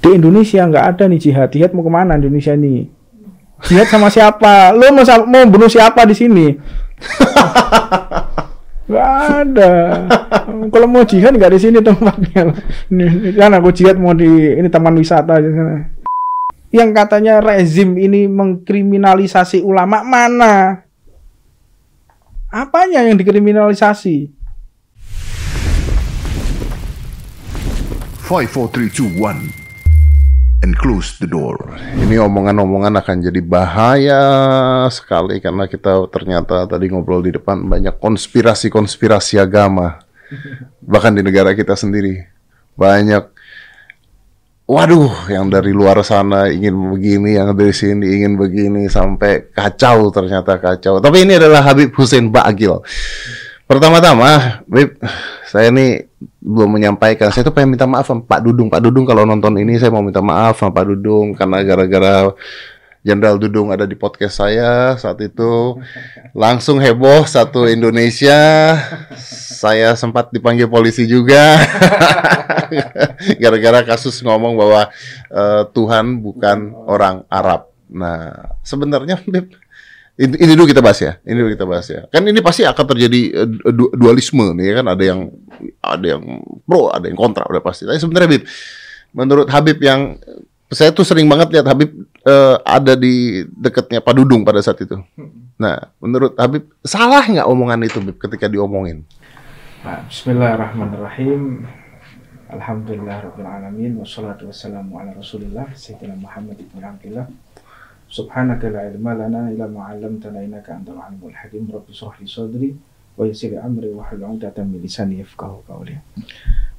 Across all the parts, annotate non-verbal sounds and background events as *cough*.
Di Indonesia nggak ada nih jihad. Jihad mau ke mana Indonesia nih? Jihad sama siapa? Lo mau mau bunuh siapa di sini? Gak ada. Kalau mau jihad nggak di sini tempatnya. Nih, kan aku jihad mau di ini taman wisata aja sana. Yang katanya rezim ini mengkriminalisasi ulama mana? Apanya yang dikriminalisasi? Five, four, three, two, one, and close the door. Ini omongan-omongan akan jadi bahaya sekali karena kita ternyata tadi ngobrol di depan banyak konspirasi-konspirasi agama. Bahkan di negara kita sendiri banyak waduh yang dari luar sana ingin begini, yang dari sini ingin begini sampai kacau ternyata kacau. Tapi ini adalah Habib Hussein Bagil. Pertama-tama, Bib, saya ini belum menyampaikan. Saya tuh pengen minta maaf sama Pak Dudung. Pak Dudung kalau nonton ini saya mau minta maaf sama Pak Dudung karena gara-gara Jenderal Dudung ada di podcast saya saat itu langsung heboh satu Indonesia. Saya sempat dipanggil polisi juga *laughs* gara-gara kasus ngomong bahwa uh, Tuhan bukan orang Arab. Nah, sebenarnya Bib, ini, dulu kita bahas ya. Ini dulu kita bahas ya. Kan ini pasti akan terjadi uh, du dualisme nih kan ada yang ada yang pro, ada yang kontra udah pasti. Tapi sebenarnya Habib, menurut Habib yang saya tuh sering banget lihat Habib uh, ada di dekatnya Pak Dudung pada saat itu. Nah, menurut Habib salah nggak omongan itu Habib ketika diomongin? Nah, Bismillahirrahmanirrahim. Alhamdulillahirrahmanirrahim. Wassalatu wassalamu ala rasulillah Sayyidina Muhammad ibn Abdullah Subhanaka la ilma lana ma 'allamtana innaka antal alimul hakim. Rabbi li sadri wa yassir amri wa 'uqdatam min lisani yafqahu qawli.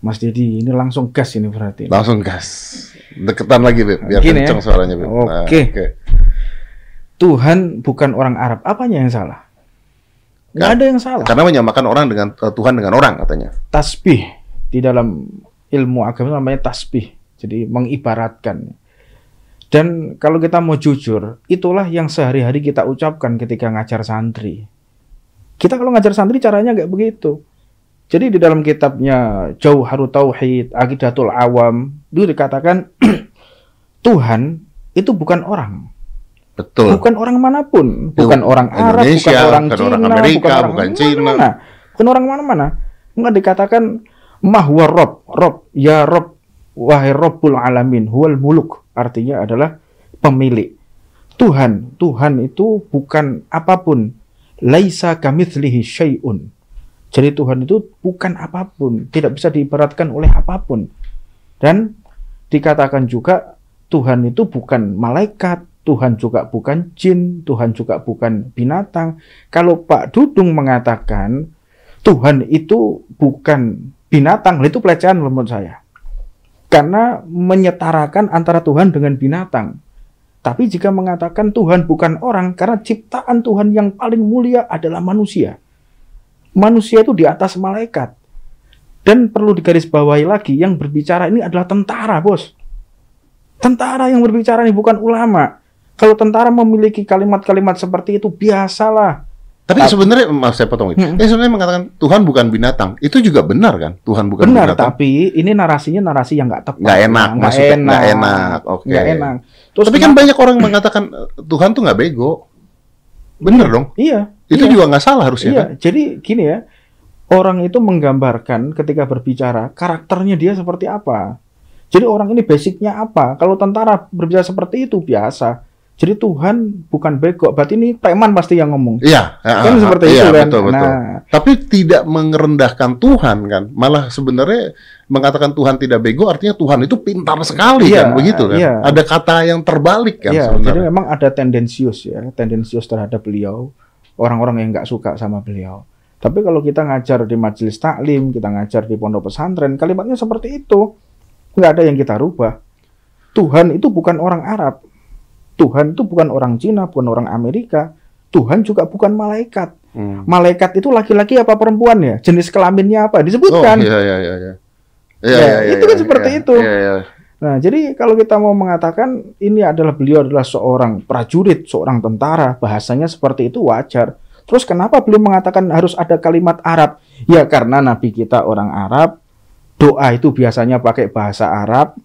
Mas Dedi, ini langsung gas ini berarti. Langsung gas. Deketan lagi, Beb, biar Gini kencang ya? suaranya, Beb. Oke. Nah, okay. okay. Tuhan bukan orang Arab. Apanya yang salah? Nggak ada yang salah. Karena menyamakan orang dengan uh, Tuhan dengan orang katanya. Tasbih di dalam ilmu agama namanya tasbih. Jadi mengibaratkan dan kalau kita mau jujur, itulah yang sehari-hari kita ucapkan ketika ngajar santri. Kita kalau ngajar santri caranya nggak begitu. Jadi di dalam kitabnya Jauharut Tauhid, Aqidatul Awam, itu dikatakan *clears throat* Tuhan itu bukan orang. Betul. Bukan orang mana pun, bukan orang Arab, bukan orang bukan Cina, orang Amerika, bukan orang bukan Cina. Mana, bukan orang mana-mana. Enggak dikatakan mahwa Rob, Rob, ya Rob, wahai Robbul Alamin, huwal muluk artinya adalah pemilik. Tuhan, Tuhan itu bukan apa pun. Laisa kamitslihi syai'un. Jadi Tuhan itu bukan apa pun, tidak bisa diibaratkan oleh apa pun. Dan dikatakan juga Tuhan itu bukan malaikat, Tuhan juga bukan jin, Tuhan juga bukan binatang. Kalau Pak Dudung mengatakan Tuhan itu bukan binatang, itu pelecehan menurut saya karena menyetarakan antara Tuhan dengan binatang. Tapi jika mengatakan Tuhan bukan orang, karena ciptaan Tuhan yang paling mulia adalah manusia. Manusia itu di atas malaikat. Dan perlu digarisbawahi lagi, yang berbicara ini adalah tentara, bos. Tentara yang berbicara ini bukan ulama. Kalau tentara memiliki kalimat-kalimat seperti itu, biasalah. Tapi sebenarnya maaf saya potong. Hmm. Ya sebenarnya mengatakan Tuhan bukan binatang itu juga benar kan? Tuhan bukan benar, binatang. tapi ini narasinya narasi yang nggak tepat. Nggak enak, nggak enak. Nggak enak. Oke. Okay. enak. Terus tapi kan banyak orang mengatakan Tuhan tuh nggak bego. Bener dong? Iya. Itu iya. juga nggak salah harusnya. Iya. Kan? Jadi gini ya, orang itu menggambarkan ketika berbicara karakternya dia seperti apa. Jadi orang ini basicnya apa? Kalau tentara berbicara seperti itu biasa. Jadi Tuhan bukan bego, berarti ini preman pasti yang ngomong. Iya, kan uh, seperti iya, itu kan. Betul, betul. Nah, tapi tidak merendahkan Tuhan kan, malah sebenarnya mengatakan Tuhan tidak bego artinya Tuhan itu pintar sekali iya, kan, begitu kan. Iya. Ada kata yang terbalik kan iya, sebenarnya. Jadi memang ada tendensius ya, tendensius terhadap beliau, orang-orang yang nggak suka sama beliau. Tapi kalau kita ngajar di majelis taklim, kita ngajar di pondok pesantren, kalimatnya seperti itu. Nggak ada yang kita rubah. Tuhan itu bukan orang Arab, Tuhan itu bukan orang Cina, bukan orang Amerika. Tuhan juga bukan malaikat. Hmm. Malaikat itu laki-laki apa perempuan ya? Jenis kelaminnya apa? Disebutkan. Oh, iya, iya, iya. iya. Ya, ya, ya, itu kan ya, seperti ya, itu. Ya, ya. Nah, jadi kalau kita mau mengatakan ini adalah beliau adalah seorang prajurit, seorang tentara, bahasanya seperti itu wajar. Terus kenapa beliau mengatakan harus ada kalimat Arab? Ya karena nabi kita orang Arab, doa itu biasanya pakai bahasa Arab,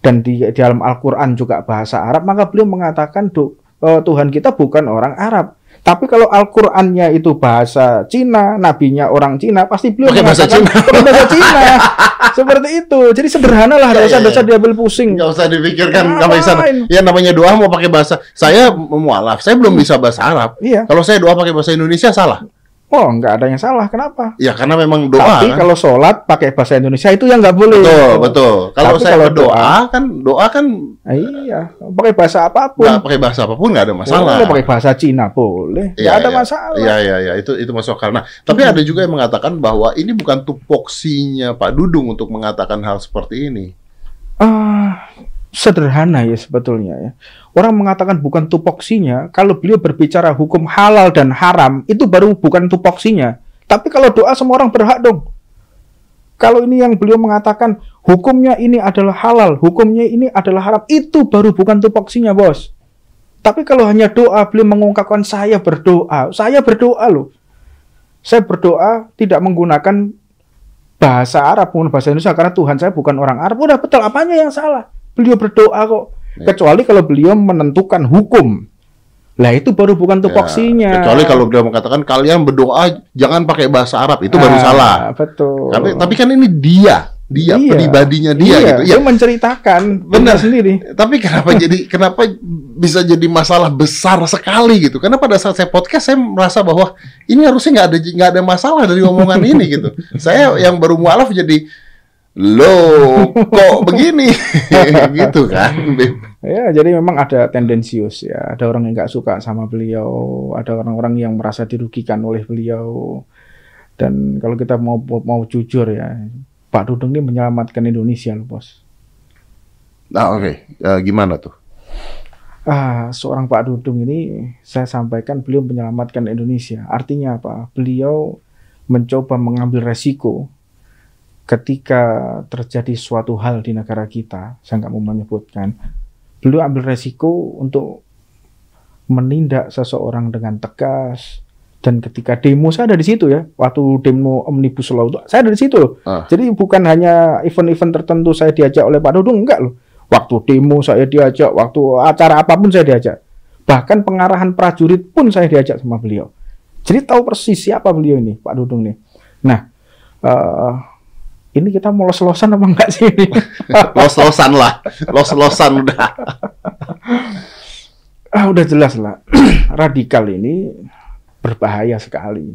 dan di, di dalam Al-Quran juga bahasa Arab, maka beliau mengatakan do, uh, Tuhan kita bukan orang Arab. Tapi kalau Al-Qur'annya itu bahasa Cina, nabinya orang Cina, pasti beliau pakai bahasa Cina. Bahasa Cina. *laughs* Seperti itu. Jadi sederhana lah, enggak ya, usah ya, ya. diambil pusing. Enggak usah dipikirkan sampai sana. Ya namanya doa mau pakai bahasa. Saya mualaf, saya belum bisa bahasa Arab. Iya. Kalau saya doa pakai bahasa Indonesia salah. Oh, nggak ada yang salah. Kenapa? Ya karena memang doa. Tapi kan? kalau sholat pakai bahasa Indonesia itu yang nggak boleh. Betul, betul. Kalau saya kalau berdoa kan doa kan. Iya, pakai bahasa apa pun. Nggak pakai bahasa apa pun nggak ada masalah. Boleh pakai bahasa Cina boleh. Nggak ya, ada ya. masalah. Iya, iya, iya. Itu itu masuk akal. Nah, tapi hmm. ada juga yang mengatakan bahwa ini bukan tupoksinya Pak Dudung untuk mengatakan hal seperti ini. Ah, uh, sederhana ya sebetulnya ya. Orang mengatakan bukan tupoksinya, kalau beliau berbicara hukum halal dan haram, itu baru bukan tupoksinya. Tapi kalau doa semua orang berhak dong. Kalau ini yang beliau mengatakan hukumnya ini adalah halal, hukumnya ini adalah haram, itu baru bukan tupoksinya, Bos. Tapi kalau hanya doa, beliau mengungkapkan saya berdoa, saya berdoa loh. Saya berdoa tidak menggunakan bahasa Arab, pun bahasa Indonesia karena Tuhan saya bukan orang Arab. Udah betul, apanya yang salah? Beliau berdoa kok. Ya. Kecuali kalau beliau menentukan hukum. Lah itu baru bukan tupoksinya. Ya, kecuali kalau beliau mengatakan kalian berdoa jangan pakai bahasa Arab, itu ah, baru salah. Betul. Tapi tapi kan ini dia, dia iya. pribadinya dia iya, gitu. Ya. Dia menceritakan benar sendiri. Tapi kenapa jadi *laughs* kenapa bisa jadi masalah besar sekali gitu? Karena pada saat saya podcast saya merasa bahwa ini harusnya nggak ada nggak ada masalah dari omongan ini gitu. *laughs* Saya yang baru mualaf jadi lo *laughs* kok begini? *laughs* Gitu kan ya jadi memang ada tendensius ya. Ada orang yang nggak suka sama beliau ada orang-orang yang merasa dirugikan oleh beliau. Dan kalau kita mau mau jujur ya Pak Dudung ini menyelamatkan Indonesia loh bos. Nah oke. Okay. uh, gimana tuh? Ah seorang Pak Dudung ini saya sampaikan beliau menyelamatkan Indonesia. Artinya apa? Beliau mencoba mengambil resiko ketika terjadi suatu hal di negara kita, saya nggak mau menyebutkan, beliau ambil resiko untuk menindak seseorang dengan tegas. Dan ketika demo saya ada di situ ya, waktu demo omnibus law itu saya ada di situ loh. Ah. Jadi bukan hanya event-event tertentu saya diajak oleh Pak Dudung, enggak loh. Waktu demo saya diajak, waktu acara apa pun saya diajak. Bahkan pengarahan prajurit pun saya diajak sama beliau. Jadi tahu persis siapa beliau ini, Pak Dudung nih. Nah, uh, ini kita mau los-losan apa enggak sih ini? *laughs* los-losan lah, los-losan udah. *laughs* ah, udah jelas lah, *clears throat* radikal ini berbahaya sekali.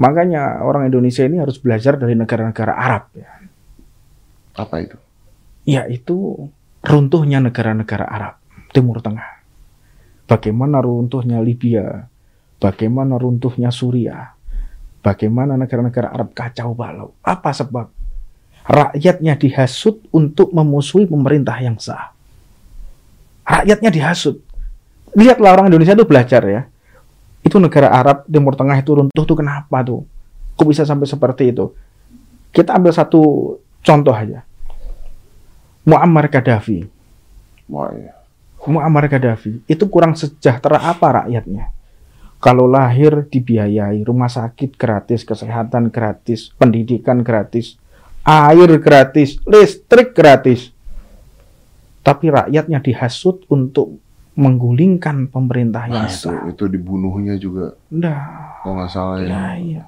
Makanya orang Indonesia ini harus belajar dari negara-negara Arab. Ya. Apa itu? Ya itu runtuhnya negara-negara Arab, Timur Tengah. Bagaimana runtuhnya Libya, bagaimana runtuhnya Suriah, Bagaimana negara-negara Arab kacau balau? Apa sebab? Rakyatnya dihasut untuk memusuhi pemerintah yang sah. Rakyatnya dihasut. Lihatlah orang Indonesia itu belajar ya. Itu negara Arab Timur Tengah itu runtuh tuh kenapa tuh? Kok bisa sampai seperti itu? Kita ambil satu contoh aja. Muammar Gaddafi. Muammar Gaddafi itu kurang sejahtera apa rakyatnya? Kalau lahir dibiayai, rumah sakit gratis, kesehatan gratis, pendidikan gratis, air gratis, listrik gratis. Tapi rakyatnya dihasut untuk menggulingkan pemerintah yang nah, sah. Itu, itu dibunuhnya juga. Nah, kalau nggak salah ya. ya iya.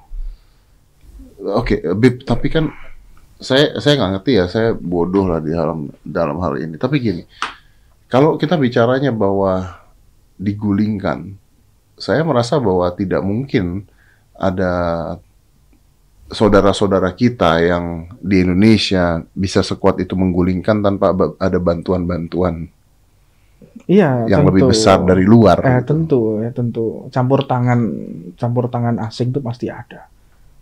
Oke, Bib, tapi kan saya saya nggak ngerti ya, saya bodoh lah di dalam dalam hal ini. Tapi gini, kalau kita bicaranya bahwa digulingkan, saya merasa bahwa tidak mungkin ada saudara-saudara kita yang di Indonesia bisa sekuat itu menggulingkan tanpa ada bantuan-bantuan. Iya, yang tentu. lebih besar dari luar. Eh, gitu. tentu, ya tentu. Campur tangan, campur tangan asing itu pasti ada.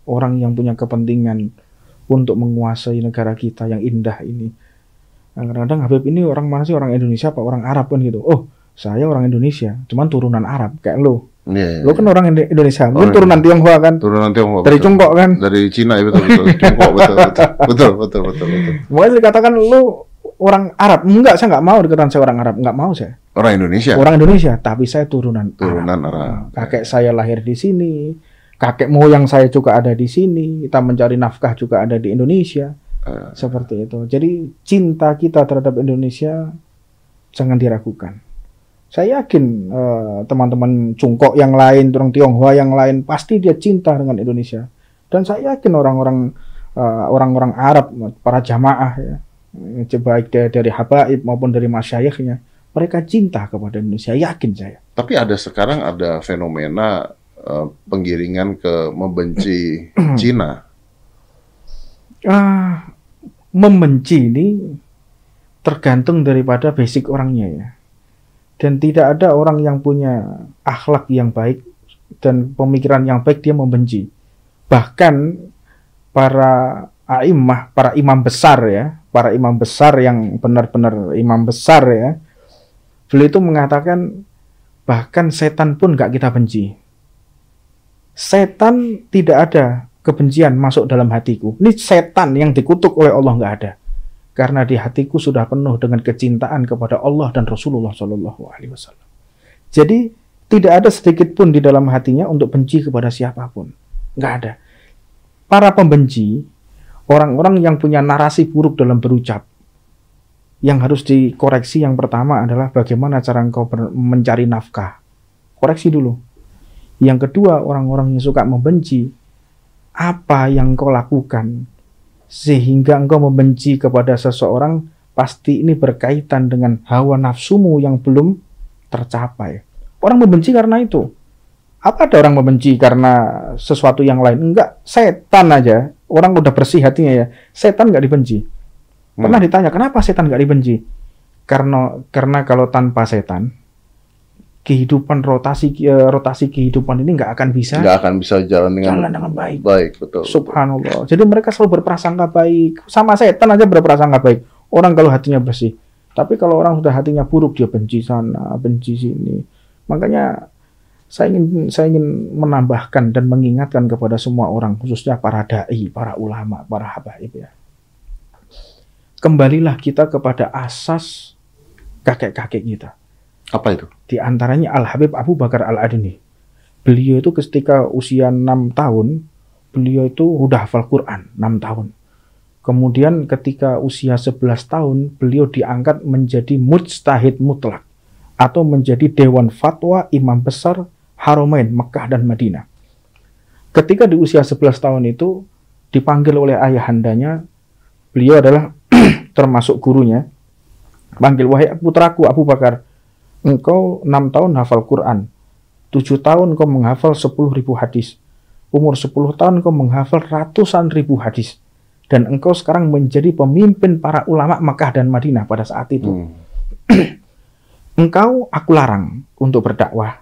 Orang yang punya kepentingan untuk menguasai negara kita yang indah ini. Kadang-kadang Habib ini orang mana sih orang Indonesia apa orang Arab kan gitu. Oh, saya orang Indonesia, cuman turunan Arab kayak lo. Yeah, Lo kan yeah. orang Indonesia, mungkin oh, turunan Tionghoa kan? Turunan Tionghoa. Dari Cungkok kan? Dari Cina ya betul betul. Cungkok *laughs* betul betul. Betul betul betul betul. Makanya dikatakan lu orang Arab. Enggak, saya enggak mau dikatakan saya orang Arab. Enggak mau saya. Orang Indonesia. Orang Indonesia, tapi saya turunan Turunan Arab. Arab. Kakek saya lahir di sini. Kakek moyang saya juga ada di sini. Kita mencari nafkah juga ada di Indonesia. Uh. Seperti itu. Jadi cinta kita terhadap Indonesia jangan diragukan. Saya yakin uh, teman-teman Cungkok yang lain, orang Tionghoa yang lain pasti dia cinta dengan Indonesia. Dan saya yakin orang-orang uh, orang-orang Arab, para jamaah ya, baik dari, dari habaib maupun dari masyayikhnya, mereka cinta kepada Indonesia, yakin saya. Tapi ada sekarang ada fenomena uh, penggiringan ke membenci *clears throat* Cina. Uh, membenci ini tergantung daripada basic orangnya ya. Dan tidak ada orang yang punya akhlak yang baik dan pemikiran yang baik dia membenci. Bahkan para aimah, para imam besar ya, para imam besar yang benar-benar imam besar ya, beliau itu mengatakan bahkan setan pun gak kita benci. Setan tidak ada kebencian masuk dalam hatiku. Ini setan yang dikutuk oleh Allah nggak ada karena di hatiku sudah penuh dengan kecintaan kepada Allah dan Rasulullah Shallallahu Alaihi Wasallam. Jadi tidak ada sedikit pun di dalam hatinya untuk benci kepada siapa pun, nggak ada. Para pembenci, orang-orang yang punya narasi buruk dalam berucap, yang harus dikoreksi yang pertama adalah bagaimana cara engkau mencari nafkah. Koreksi dulu. Yang kedua, orang-orang yang suka membenci, apa yang kau lakukan sehingga engkau membenci kepada seseorang, pasti ini berkaitan dengan hawa nafsumu yang belum tercapai. Orang membenci karena itu. Apa ada orang membenci karena sesuatu yang lain? Enggak, setan aja. Orang udah bersih hatinya ya. Setan nggak dibenci. Pernah hmm. ditanya, kenapa setan nggak dibenci? Karena karena kalau tanpa setan, kehidupan rotasi eh, rotasi kehidupan ini nggak akan bisa nggak akan bisa jalan dengan jalan dengan baik. baik betul. Subhanallah. Jadi mereka selalu berprasangka baik. Sama setan aja berprasangka baik. Orang kalau hatinya bersih. Tapi kalau orang sudah hatinya buruk dia benci sana benci sini. Makanya saya ingin saya ingin menambahkan dan mengingatkan kepada semua orang khususnya para dai para ulama para habaib ya. Kembalilah kita kepada asas kakek-kakek kita apa itu? Di antaranya Al Habib Abu Bakar Al Adni. Beliau itu ketika usia 6 tahun, beliau itu udah hafal Quran 6 tahun. Kemudian ketika usia 11 tahun, beliau diangkat menjadi mujtahid mutlak atau menjadi dewan fatwa imam besar Haramain Mekah dan Madinah. Ketika di usia 11 tahun itu dipanggil oleh ayahandanya, beliau adalah *clears throat* termasuk gurunya, panggil wahai putraku Abu Bakar, engkau enam tahun hafal Quran, tujuh tahun kau menghafal sepuluh ribu hadis, umur sepuluh tahun kau menghafal ratusan ribu hadis, dan engkau sekarang menjadi pemimpin para ulama Mekah dan Madinah pada saat itu. Hmm. *clears throat* engkau aku larang untuk berdakwah,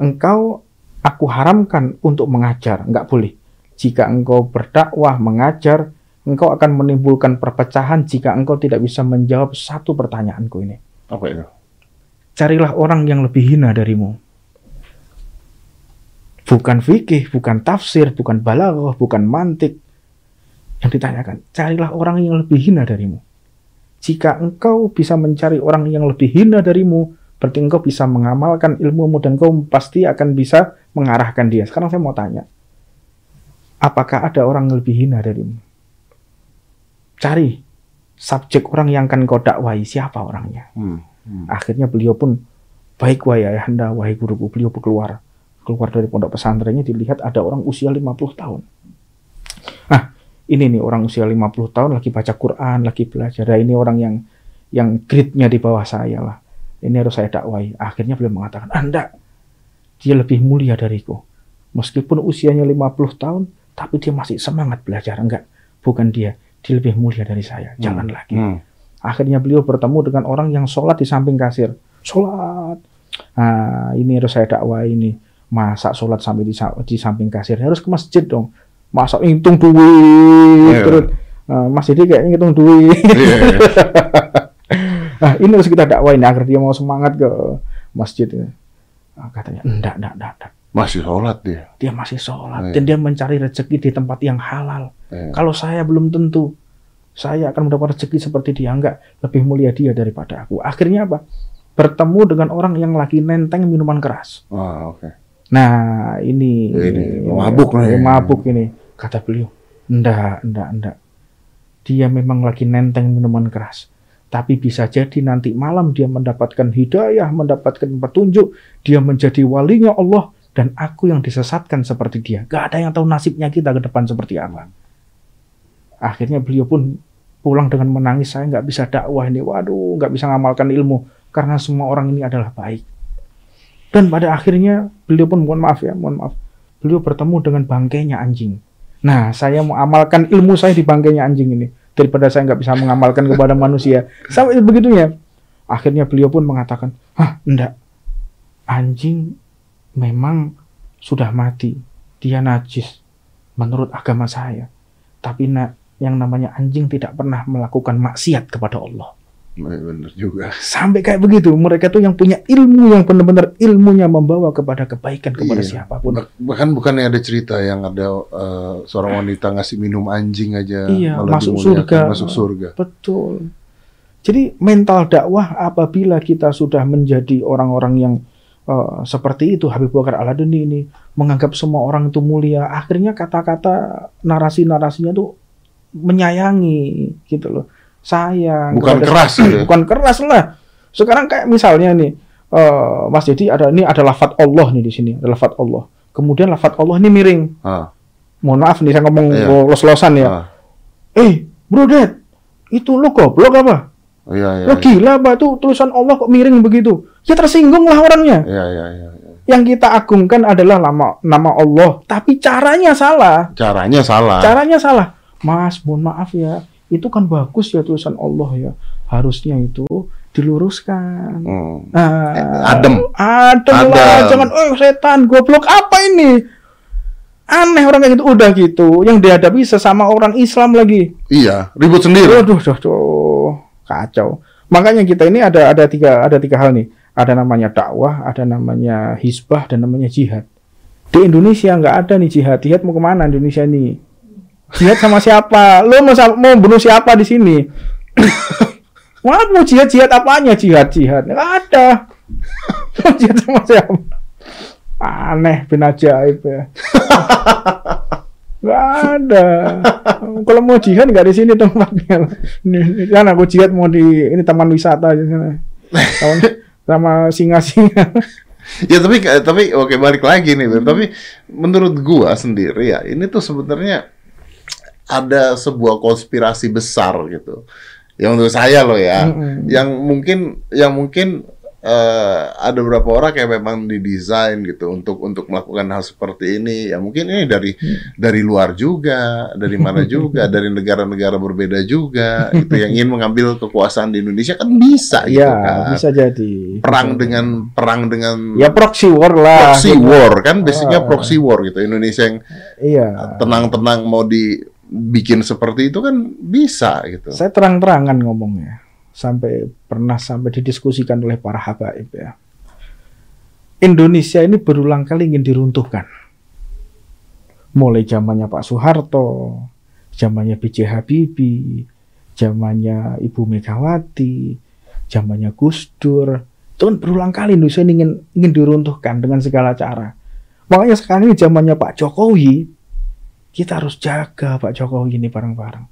engkau aku haramkan untuk mengajar, enggak boleh. Jika engkau berdakwah, mengajar, engkau akan menimbulkan perpecahan jika engkau tidak bisa menjawab satu pertanyaanku ini. Apa itu? Carilah orang yang lebih hina darimu. Bukan fikih, bukan tafsir, bukan balaghah, bukan mantik. Yang ditanyakan, carilah orang yang lebih hina darimu. Jika engkau bisa mencari orang yang lebih hina darimu, berarti engkau bisa mengamalkan ilmumu dan engkau pasti akan bisa mengarahkan dia. Sekarang saya mau tanya, apakah ada orang yang lebih hina darimu? Cari subjek orang yang akan kau dakwai, siapa orangnya? Hmm. Hmm. Akhirnya beliau pun baik wahai ayahanda, wahai guruku, beliau keluar keluar dari pondok pesantrennya dilihat ada orang usia 50 tahun. Ah, ini nih orang usia 50 tahun lagi baca Quran, lagi belajar. Nah, ini orang yang yang gridnya di bawah saya lah. Ini harus saya dakwai. Akhirnya beliau mengatakan, Anda, dia lebih mulia dariku. Meskipun usianya 50 tahun, tapi dia masih semangat belajar. Enggak, bukan dia. Dia lebih mulia dari saya. Jangan hmm. lagi. Hmm. Akhirnya beliau bertemu dengan orang yang sholat di samping kasir. Sholat. Nah, ini harus saya dakwah ini. Masa sholat sampai di, di samping kasir. Harus ke masjid dong. Masa hitung duit. Yeah. Terus, uh, Mas Didi kayak ngitung duit. Yeah. *laughs* Nah, ini harus kita dakwain agar dia mau semangat ke masjid. Nah, katanya, enggak, enggak, enggak, enggak. Masih sholat dia. Dia masih sholat. Yeah. Dan dia mencari rezeki di tempat yang halal. Yeah. Kalau saya belum tentu saya akan mendapat rezeki seperti dia enggak? Lebih mulia dia daripada aku. Akhirnya apa? Bertemu dengan orang yang lagi nenteng minuman keras. Oh, okay. nah ini. Ini mabuk nih mabuk ini. Kata beliau enggak enggak enggak dia memang lagi nenteng minuman keras. Tapi bisa jadi nanti malam dia mendapatkan hidayah, mendapatkan petunjuk, dia menjadi walinya Allah, dan aku yang disesatkan seperti dia. Gak ada yang tahu nasibnya kita ke depan seperti apa. Akhirnya beliau pun pulang dengan menangis, saya nggak bisa dakwah ini, waduh, nggak bisa ngamalkan ilmu, karena semua orang ini adalah baik. Dan pada akhirnya beliau pun mohon maaf ya, mohon maaf. Beliau bertemu dengan bangkainya anjing. Nah, saya mau amalkan ilmu saya di bangkainya anjing ini daripada saya nggak bisa mengamalkan kepada manusia. Sampai begitunya. Akhirnya beliau pun mengatakan, ah enggak. Anjing memang sudah mati. Dia najis menurut agama saya. Tapi nak, yang namanya anjing tidak pernah melakukan maksiat kepada Allah. Benar juga. Sampai kayak begitu. Mereka tuh yang punya ilmu yang benar-benar ilmunya membawa kepada kebaikan kepada iya. siapa pun. Bahkan bukannya ada cerita yang ada uh, seorang wanita ngasih minum anjing aja iya, masuk surga. Masuk surga. Betul. Jadi mental dakwah apabila kita sudah menjadi orang-orang yang uh, seperti itu Habib Bakar Aladeni ini menganggap semua orang itu mulia, akhirnya kata-kata narasi-narasinya tuh menyayangi gitu loh sayang. Bukan keras ya. Bukan keras lah. Sekarang kayak misalnya nih, uh, Mas Jadi ada ini ada lafat Allah nih di sini, ada lafat Allah. Kemudian lafat Allah ini miring. Ah. Mohon maaf nih saya ngomong iya. los-losan ya. Ah. Eh, bro dad, itu lo goblok apa? Iya, iya, lo iya. gila apa itu tulisan Allah kok miring begitu? Ya tersinggung lah orangnya. Iya, iya, iya. iya. Yang kita agungkan adalah nama nama Allah, tapi caranya salah. Caranya salah. Caranya salah. Mas, mohon maaf ya itu kan bagus ya tulisan Allah ya. Harusnya itu diluruskan. Hmm. Nah, adem. Adem, adem. lah. Jangan, oh setan, goblok apa ini? Aneh orang kayak gitu. Udah gitu. Yang dihadapi sesama orang Islam lagi. Iya, ribut sendiri. Waduh, duh, duh, kacau. Makanya kita ini ada ada tiga ada tiga hal nih. Ada namanya dakwah, ada namanya hisbah, dan namanya jihad. Di Indonesia nggak ada nih jihad. Jihad mau ke mana Indonesia nih? Jihad sama siapa? Lo mau, mau bunuh siapa di sini? *coughs* Wah, mau jihad jihad apanya jihad jihad? Nggak ada. *coughs* jihad sama siapa? Aneh, bin ajaib ya. Gak ada. Kalau mau jihad nggak di sini tempatnya. Nih, kan aku jihad mau di ini taman wisata aja sana. *coughs* sama singa-singa. ya tapi tapi oke balik lagi nih, hmm. tapi menurut gua sendiri ya ini tuh sebenarnya ada sebuah konspirasi besar gitu. Yang menurut saya loh ya, mm-hmm. yang mungkin yang mungkin uh, ada beberapa orang yang memang didesain gitu untuk untuk melakukan hal seperti ini. Ya mungkin ini dari mm. dari luar juga, dari mana *laughs* juga, dari negara-negara berbeda juga. itu yang ingin mengambil kekuasaan di Indonesia kan bisa gitu ya, kan. bisa jadi. Perang dengan perang dengan ya proxy war lah. Proxy gitu. war kan, basicnya ah. proxy war gitu. Indonesia yang iya. tenang-tenang mau di bikin seperti itu kan bisa gitu. Saya terang-terangan ngomongnya. Sampai pernah sampai didiskusikan oleh para habaib ya. Indonesia ini berulang kali ingin diruntuhkan. Mulai zamannya Pak Soeharto, zamannya B.J. Habibie, zamannya Ibu Megawati, zamannya Gus Dur. Itu kan berulang kali Indonesia ingin ingin diruntuhkan dengan segala cara. Makanya sekarang ini zamannya Pak Jokowi, kita harus jaga Pak Jokowi ini bareng-bareng.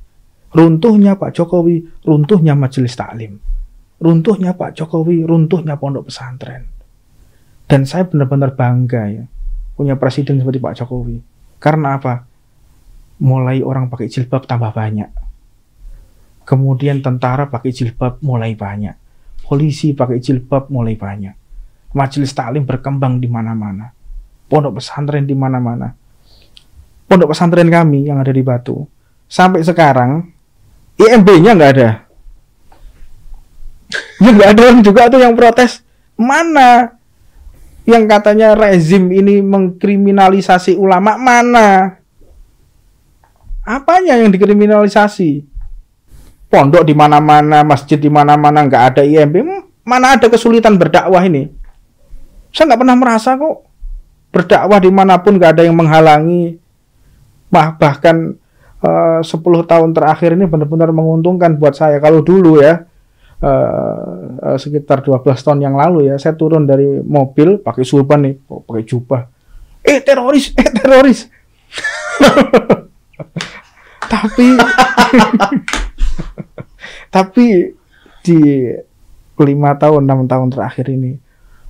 Runtuhnya Pak Jokowi, runtuhnya majelis taklim. Runtuhnya Pak Jokowi, runtuhnya pondok pesantren. Dan saya benar-benar bangga ya punya presiden seperti Pak Jokowi. Karena apa? Mulai orang pakai jilbab tambah banyak. Kemudian tentara pakai jilbab mulai banyak. Polisi pakai jilbab mulai banyak. Majelis taklim berkembang di mana-mana. Pondok pesantren di mana-mana pondok pesantren kami yang ada di Batu sampai sekarang IMB-nya nggak ada. Ya nggak ada juga tuh yang protes. Mana yang katanya rezim ini mengkriminalisasi ulama mana? Apanya yang dikriminalisasi? Pondok di mana-mana, masjid di mana-mana nggak ada IMB. Mana ada kesulitan berdakwah ini? Saya nggak pernah merasa kok berdakwah di mana pun nggak ada yang menghalangi bah bahkan eh, uh, 10 tahun terakhir ini benar-benar menguntungkan buat saya. Kalau dulu ya uh, uh, sekitar 12 tahun yang lalu ya, saya turun dari mobil pakai sulban nih, pakai jubah. Eh teroris, eh teroris. *laughs* Tapi *laughs* Tapi di lima tahun, enam tahun terakhir ini,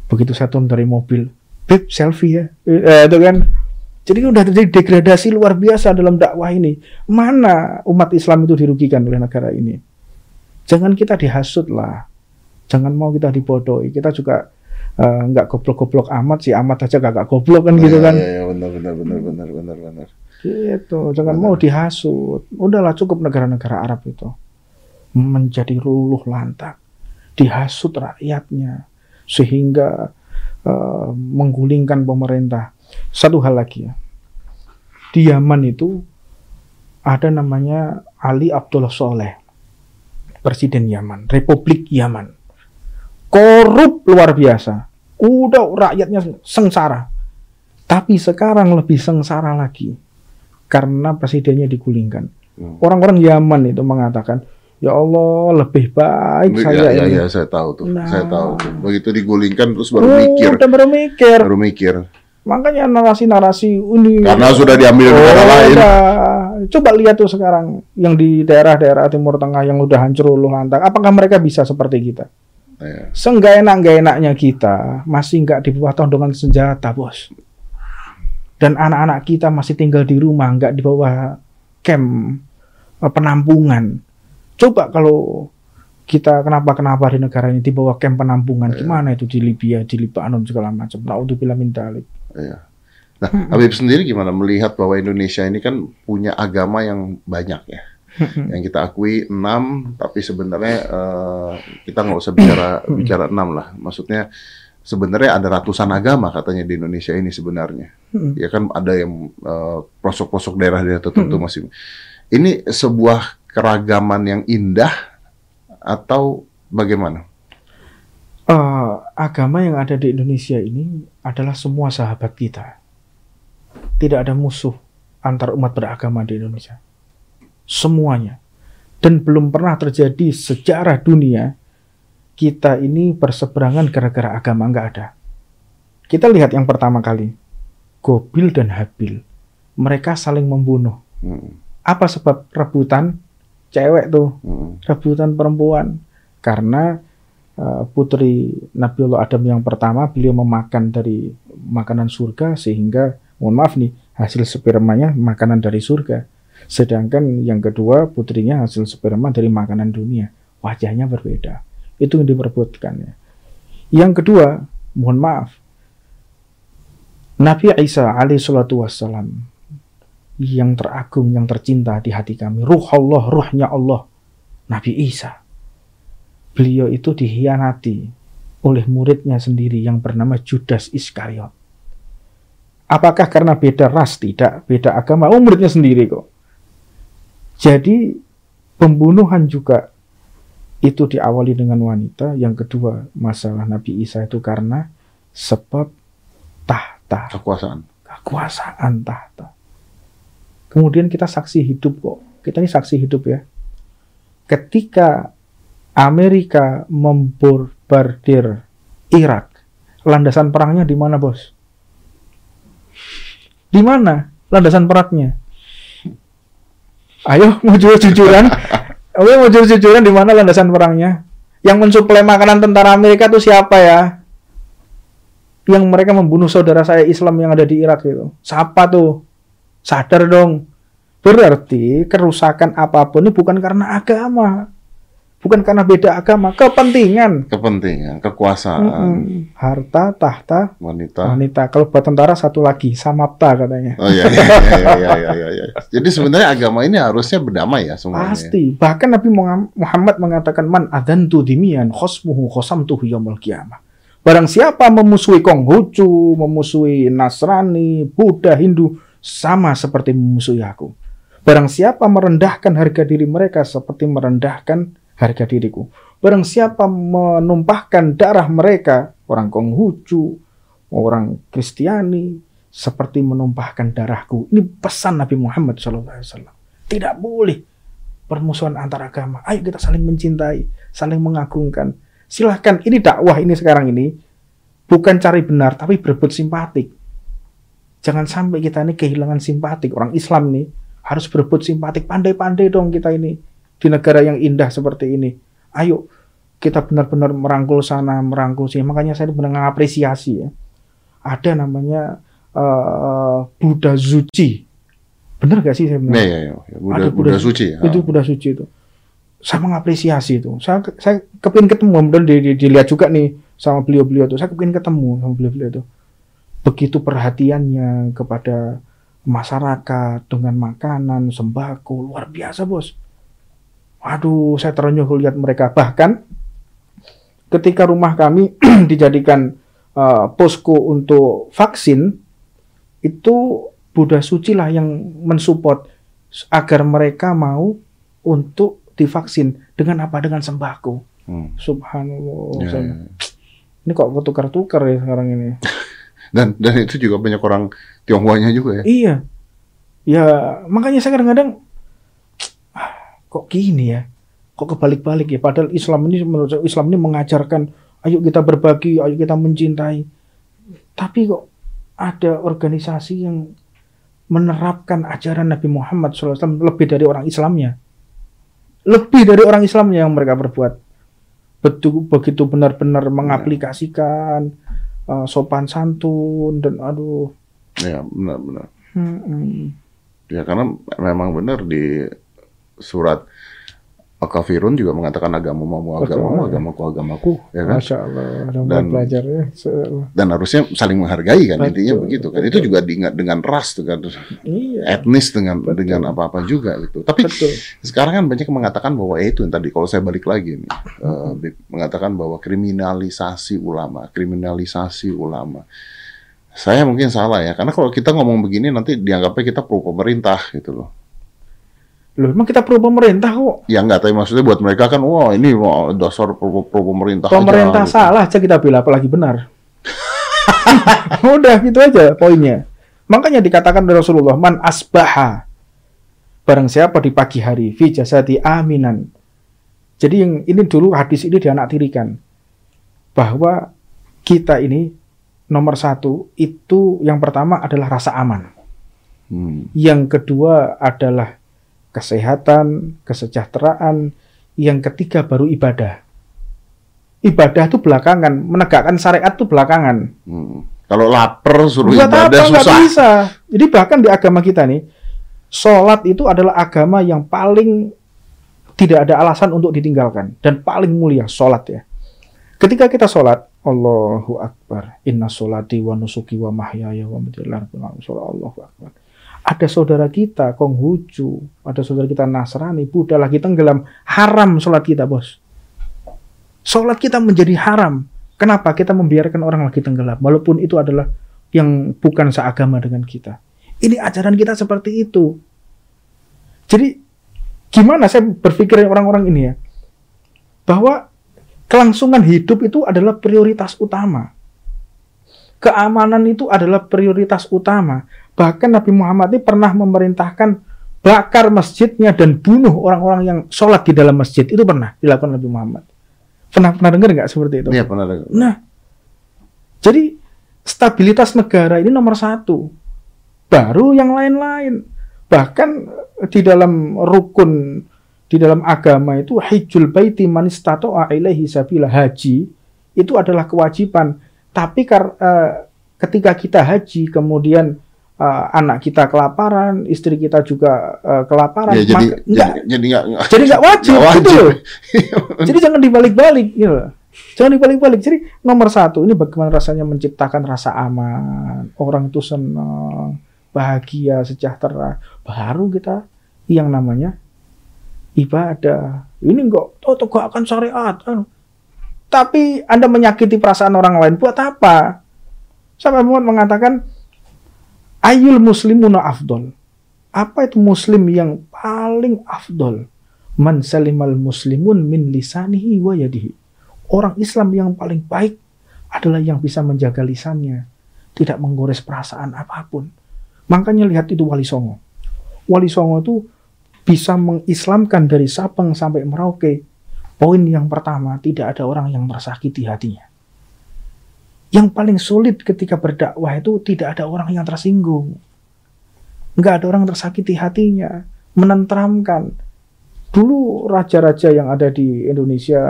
begitu saya turun dari mobil, beb selfie ya, eh, itu kan. Jadi udah terjadi degradasi luar biasa dalam dakwah ini. Mana umat Islam itu dirugikan oleh negara ini? Jangan kita dihasut lah. Jangan mau kita dibodohi. Kita juga uh, nggak goblok-goblok amat sih. Amat aja gak goblok kan gitu kan. Iya, iya, benar, benar, benar, benar, benar, benar. Gitu. Jangan benar. mau dihasut. Udahlah cukup negara-negara Arab itu menjadi luluh lantak, dihasut rakyatnya sehingga uh, menggulingkan pemerintah. Satu hal lagi ya, di Yaman itu ada namanya Ali Abdullah Soleh, presiden Yaman, Republik Yaman, korup luar biasa, udah rakyatnya sengsara, tapi sekarang lebih sengsara lagi karena presidennya digulingkan. Hmm. Orang-orang Yaman itu mengatakan, Ya Allah, lebih baik ya, saya ya, ini. Ya, saya tahu tuh. Nah. Saya tahu tuh. Begitu digulingkan terus baru oh, mikir. Udah baru mikir. Baru mikir. Makanya narasi-narasi ini. Karena sudah diambil oh, negara lain. Coba lihat tuh sekarang yang di daerah-daerah Timur Tengah yang udah hancur luluh lantak. Apakah mereka bisa seperti kita? Ya. Seenggak enak enaknya kita masih nggak di bawah tondongan senjata, bos. Dan anak-anak kita masih tinggal di rumah, nggak di bawah camp eh, penampungan Coba kalau kita kenapa-kenapa di negara ini di bawah camp penampungan, yeah. gimana itu di Libya, di Libanon segala macam. Nah, untuk bilang dalik. Iya. Nah, hmm. Habib sendiri gimana melihat bahwa Indonesia ini kan punya agama yang banyak ya. yang kita akui enam, tapi sebenarnya uh, kita nggak usah bicara bicara enam lah. Maksudnya sebenarnya ada ratusan agama katanya di Indonesia ini sebenarnya. Ya kan ada yang uh, pelosok-pelosok daerah-daerah tertentu masih. Ini sebuah keragaman yang indah atau bagaimana? Uh, agama yang ada di Indonesia ini adalah semua sahabat kita. Tidak ada musuh antar umat beragama di Indonesia. Semuanya. Dan belum pernah terjadi sejarah dunia kita ini berseberangan gara-gara agama nggak ada. Kita lihat yang pertama kali, Gobil dan Habil. Mereka saling membunuh. Hmm. Apa sebab rebutan? Cewek tuh hmm. rebutan perempuan. Karena uh, putri Nabiullah Adam yang pertama beliau memakan dari makanan surga sehingga mohon maaf nih hasil spermanya makanan dari surga. Sedangkan yang kedua putrinya hasil sperma dari makanan dunia. Wajahnya berbeda. Itu yang diperbutkan ya yang kedua mohon maaf Nabi Isa alaihi salatu wassalam yang teragung, yang tercinta di hati kami. Ruh Allah, ruhnya Allah. Nabi Isa. Beliau itu dihianati oleh muridnya sendiri yang bernama Judas Iskariot. Apakah karena beda ras? Tidak. Beda agama? Oh muridnya sendiri kok. Jadi pembunuhan juga itu diawali dengan wanita. Yang kedua masalah Nabi Isa itu karena sebab tahta. Kekuasaan. Kekuasaan tahta. Kemudian kita saksi hidup kok. Kita ini saksi hidup ya. Ketika Amerika membombardir Irak, landasan perangnya di mana, Bos? Di mana landasan perangnya? Ayo mau jujur-jujuran. Ayo mau jujur-jujuran di mana landasan perangnya? Yang mensuplai makanan tentara Amerika itu siapa ya? Yang mereka membunuh saudara saya Islam yang ada di Irak itu. Siapa tuh? Sadar dong. Berarti kerusakan apa pun ini bukan karena agama. Bukan karena beda agama, kepentingan. Kepentingan, kekuasaan. Hmm, harta, tahta, wanita. Wanita. Kalau buat tentara satu lagi, samapta katanya. Oh iya, iya, iya, iya, iya, iya, iya. *laughs* Jadi sebenarnya agama ini harusnya berdamai ya semuanya. Pasti. Bahkan Nabi Muhammad mengatakan, Man adantu dimian khosmuhu khosamtuhu yaumul qiyamah. Barang siapa memusuhi Konghucu, memusuhi Nasrani, Buddha, Hindu, sama seperti memusuhi aku. Barang siapa merendahkan harga diri mereka seperti merendahkan harga diriku. Barang siapa menumpahkan darah mereka, orang Konghucu, orang Kristiani, seperti menumpahkan darahku. Ini pesan Nabi Muhammad SAW. Tidak boleh permusuhan antar agama. Ayo kita saling mencintai, saling mengagungkan. Silahkan, ini dakwah ini sekarang ini bukan cari benar, tapi berebut simpatik. Jangan sampai kita ini kehilangan simpatik. Orang Islam nih harus berebut simpatik. Pandai-pandai dong kita ini. di negara yang indah seperti ini. Ayo kita benar-benar merangkul sana, merangkul sini. Makanya saya benar mengapresiasi ya. Ada namanya uh, Buddha Zuci. Benar gak sih saya bilang? Ya, ya, ya. Buddha, Ada Buddha, Buddha Suci. Ya. Itu Buddha Suci itu. Saya mengapresiasi itu. Saya saya kepingin ketemu, kemudian di, di, dilihat juga nih sama beliau-beliau itu. Saya kepingin ketemu sama beliau-beliau itu. Begitu perhatiannya kepada masyarakat dengan makanan, sembako, luar biasa bos. Waduh, saya terenyuh lihat mereka. Bahkan ketika rumah kami *clears throat* dijadikan uh, posko untuk vaksin, itu Buddha Suci lah yang mensupport agar mereka mau untuk divaksin dengan apa? Dengan sembako. Hmm. Subhanallah. Ya, ya. Ini kok tukar-tukar ya sekarang ini. *laughs* dan dan itu juga banyak orang Tionghoanya juga ya. Iya. Ya, makanya saya kadang-kadang kok gini ya? Kok kebalik-balik ya? Padahal Islam ini menurut saya Islam ini mengajarkan ayo kita berbagi, ayo kita mencintai. Tapi kok ada organisasi yang menerapkan ajaran Nabi Muhammad SAW lebih dari orang Islamnya. Lebih dari orang Islamnya yang mereka berbuat. Betul begitu benar-benar mengaplikasikan uh, sopan santun dan aduh Ya benar-benar. Hmm. Ya karena memang benar di surat Al-Kafirun juga mengatakan agama mau agamamu, agamaku agamaku, ya kan? Masya Allah, dan belajar ya. Dan harusnya saling menghargai kan, Betul. intinya begitu kan. Itu juga diingat dengan ras tuh kan, iya. etnis dengan Betul. dengan apa-apa juga gitu. Tapi Betul. sekarang kan banyak yang mengatakan bahwa eh, itu yang tadi kalau saya balik lagi nih, uh, mengatakan bahwa kriminalisasi ulama, kriminalisasi ulama saya mungkin salah ya, karena kalau kita ngomong begini nanti dianggapnya kita pro pemerintah gitu loh. Loh, emang kita pro pemerintah kok? Ya enggak, tapi maksudnya buat mereka kan, wah ini wah, dasar pro, pro pemerintah Pemerintah aja, gitu. salah aja kita bilang, apalagi benar. *laughs* Udah gitu aja poinnya. Makanya dikatakan oleh Rasulullah, man asbaha. Barang siapa di pagi hari, fi jasadi aminan. Jadi yang ini dulu hadis ini dianak tirikan. Bahwa kita ini nomor satu itu yang pertama adalah rasa aman. Hmm. Yang kedua adalah kesehatan, kesejahteraan. Yang ketiga baru ibadah. Ibadah itu belakangan, menegakkan syariat itu belakangan. Hmm. Kalau lapar suruh Buat ibadah apa? susah. bisa. Jadi bahkan di agama kita nih, sholat itu adalah agama yang paling tidak ada alasan untuk ditinggalkan dan paling mulia sholat ya. Ketika kita sholat, Allahu Akbar, Inna sholati wa nusuki wa mahyaya wa Allahu Akbar. Ada saudara kita Konghucu, ada saudara kita Nasrani, Buddha lagi tenggelam, haram sholat kita bos. Sholat kita menjadi haram. Kenapa kita membiarkan orang lagi tenggelam, walaupun itu adalah yang bukan seagama dengan kita. Ini ajaran kita seperti itu. Jadi gimana saya berpikir orang-orang ini ya, bahwa Kelangsungan hidup itu adalah prioritas utama. Keamanan itu adalah prioritas utama. Bahkan Nabi Muhammad ini pernah memerintahkan bakar masjidnya dan bunuh orang-orang yang sholat di dalam masjid. Itu pernah dilakukan Nabi Muhammad. Pernah pernah dengar nggak seperti itu? Iya pernah dengar. Nah, jadi stabilitas negara ini nomor satu. Baru yang lain-lain. Bahkan di dalam rukun di dalam agama itu hijul baiti man istata'a ilaihi sabila haji itu adalah kewajiban. Tapi kar, uh, ketika kita haji kemudian uh, anak kita kelaparan, istri kita juga uh, kelaparan, ya, jadi, maka, enggak, jadi enggak, jadi enggak wajib, wajib. gitu loh. *laughs* jadi jangan dibalik-balik gitu loh. Jangan dibalik-balik. Jadi nomor satu ini bagaimana rasanya menciptakan rasa aman, orang itu senang, bahagia, sejahtera. Baru kita yang namanya ibadah. Ini enggak oh, tegakkan syariat. Anu. Tapi Anda menyakiti perasaan orang lain buat apa? Sampai Muhammad mengatakan ayul muslimuna afdol. Apa itu muslim yang paling afdol? Man salimal muslimun min lisanihi wa yadihi. Orang Islam yang paling baik adalah yang bisa menjaga lisannya, tidak menggores perasaan apa pun. Makanya lihat itu Wali Songo. Wali Songo itu bisa mengislamkan dari Sabang sampai Merauke. Poin yang pertama, tidak ada orang yang mersakiti hatinya. Yang paling sulit ketika berdakwah itu tidak ada orang yang tersinggung. Nggak ada orang tersakiti hatinya. Menentramkan. Dulu raja-raja yang ada di Indonesia,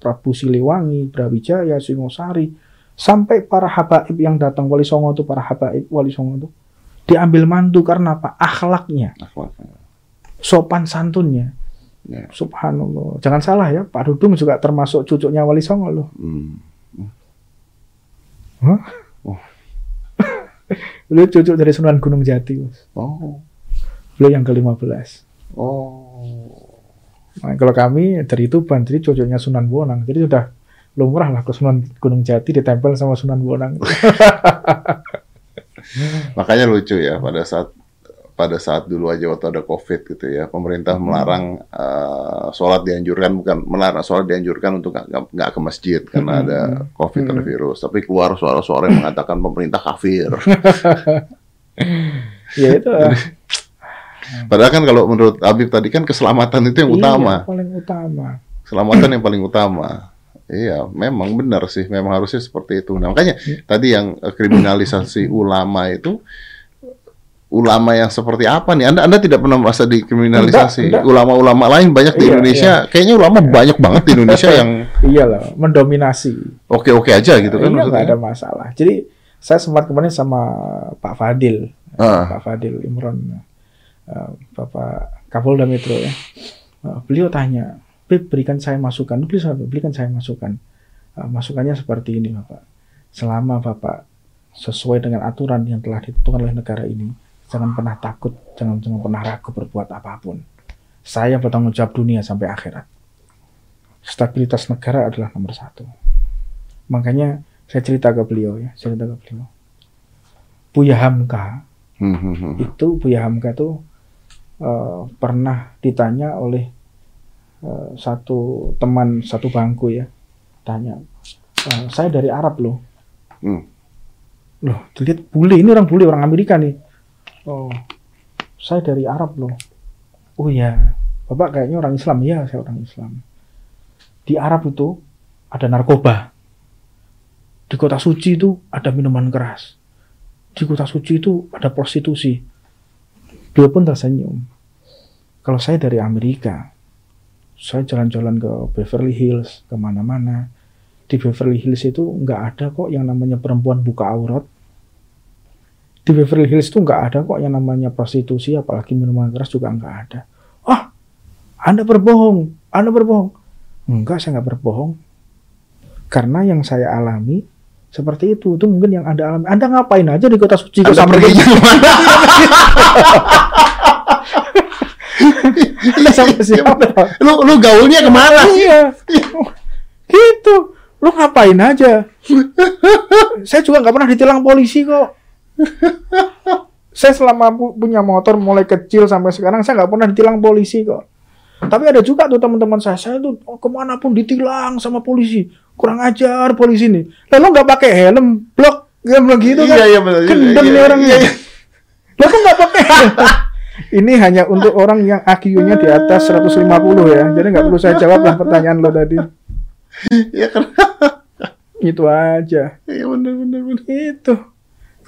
Prabu Siliwangi, Brawijaya, Singosari, sampai para habaib yang datang Wali Songo itu para habaib Wali Songo itu diambil mantu karena apa? Akhlaknya, sopan santunnya. Ya. Subhanallah. Jangan salah ya, Pak Dudung juga termasuk cucunya Wali Songo loh. Hmm. Huh? Oh. *laughs* Beliau cucu dari Sunan Gunung Jati, Mas. Oh. Beliau yang ke-15. Oh. Nah, kalau kami dari Tuban, jadi cocoknya Sunan Bonang. Jadi sudah lumrah lah ke Sunan Gunung Jati ditempel sama Sunan Bonang. *laughs* Makanya lucu ya pada saat pada saat dulu aja waktu ada COVID gitu ya, pemerintah hmm. melarang uh, sholat dianjurkan bukan melarang sholat dianjurkan untuk nggak ke masjid karena hmm. ada COVID hmm. ada virus, tapi keluar suara-suara yang mengatakan pemerintah kafir. *laughs* ya itu. *laughs* Padahal kan kalau menurut Habib tadi kan keselamatan itu yang iya, utama. paling utama. Keselamatan yang paling utama. Iya, memang benar sih, memang harusnya seperti itu. Nah, makanya hmm. tadi yang eh, kriminalisasi ulama itu ulama yang seperti apa nih? Anda Anda tidak pernah merasa dikriminalisasi. Ulama-ulama lain banyak di iya, Indonesia. Iya. Kayaknya ulama iya. banyak banget di Indonesia yang *laughs* iyalah mendominasi. Oke-oke aja gitu kan iya, ada masalah. Jadi saya sempat kemarin sama Pak Fadil, ah. Pak Fadil Imron Eh, Bapak Kapolda Metro ya. Uh, beliau tanya, berikan saya masukan. Beliau berikan saya masukan. Uh, masukannya seperti ini Bapak. Selama Bapak sesuai dengan aturan yang telah ditentukan oleh negara ini, jangan pernah takut, jangan jangan pernah ragu berbuat apa pun. Saya bertanggung jawab dunia sampai akhirat. Stabilitas negara adalah nomor satu. Makanya saya cerita ke beliau ya, cerita ke beliau. Buya Hamka, hmm, hmm, hmm. itu Buya Hamka tuh uh, pernah ditanya oleh uh, satu teman satu bangku ya tanya uh, saya dari Arab loh hmm. loh dilihat bule ini orang bule orang Amerika nih oh. Saya dari Arab loh. Oh ya bapak kayaknya orang Islam. Ya saya orang Islam. Di Arab itu ada narkoba. Di kota suci itu ada minuman keras. Di kota suci itu ada prostitusi. Beliau pun tersenyum. Kalau saya dari Amerika, saya jalan-jalan ke Beverly Hills, ke mana-mana. Di Beverly Hills itu nggak ada kok yang namanya perempuan buka aurat. Di Beverly Hills itu nggak ada kok yang namanya prostitusi, apalagi minuman keras juga nggak ada. Ah, Anda berbohong, Anda berbohong. Enggak, saya nggak berbohong. Karena yang saya alami seperti itu. Itu mungkin yang Anda alami. Anda ngapain aja di kota suci kok sampai pergi mana? *laughs* sama siapa? Lu lu gaulnya ke mana? Iya. gitu. Lu ngapain aja? saya juga nggak pernah ditilang polisi kok. Saya selama punya motor mulai kecil sampai sekarang saya nggak pernah ditilang polisi kok. Tapi ada juga tuh teman-teman saya, saya tuh oh, ke mana pun ditilang sama polisi. Kurang ajar polisi ini. Lalu nggak pakai helm, blok, ya begitu kan? Iya, iya, betul. Kendem iya, nih orang. Iya, iya. Lalu nggak pakai Ini hanya untuk orang yang IQ-nya di atas 150 ya. Jadi nggak perlu saya jawab lah pertanyaan lo tadi. Iya kan? Itu aja. Iya benar benar benar. Itu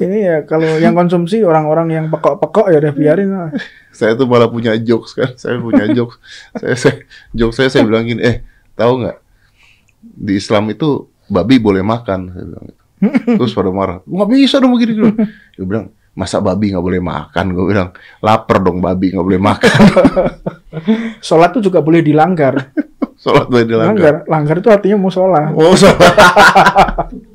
ini ya kalau yang konsumsi orang-orang yang pekok-pekok ya udah biarin lah. saya tuh malah punya jokes kan, saya punya jokes. saya, saya jokes saya saya bilangin, eh tahu nggak di Islam itu babi boleh makan. Saya bilang gitu. Terus pada marah, nggak bisa dong begini dulu. Dia bilang, masa babi nggak boleh makan? Gue bilang, lapar dong babi nggak boleh makan. Sholat tuh juga boleh dilanggar. *laughs* Sholat boleh dilanggar. Langgar, langgar itu artinya mau sholat. Mau sholat. *laughs*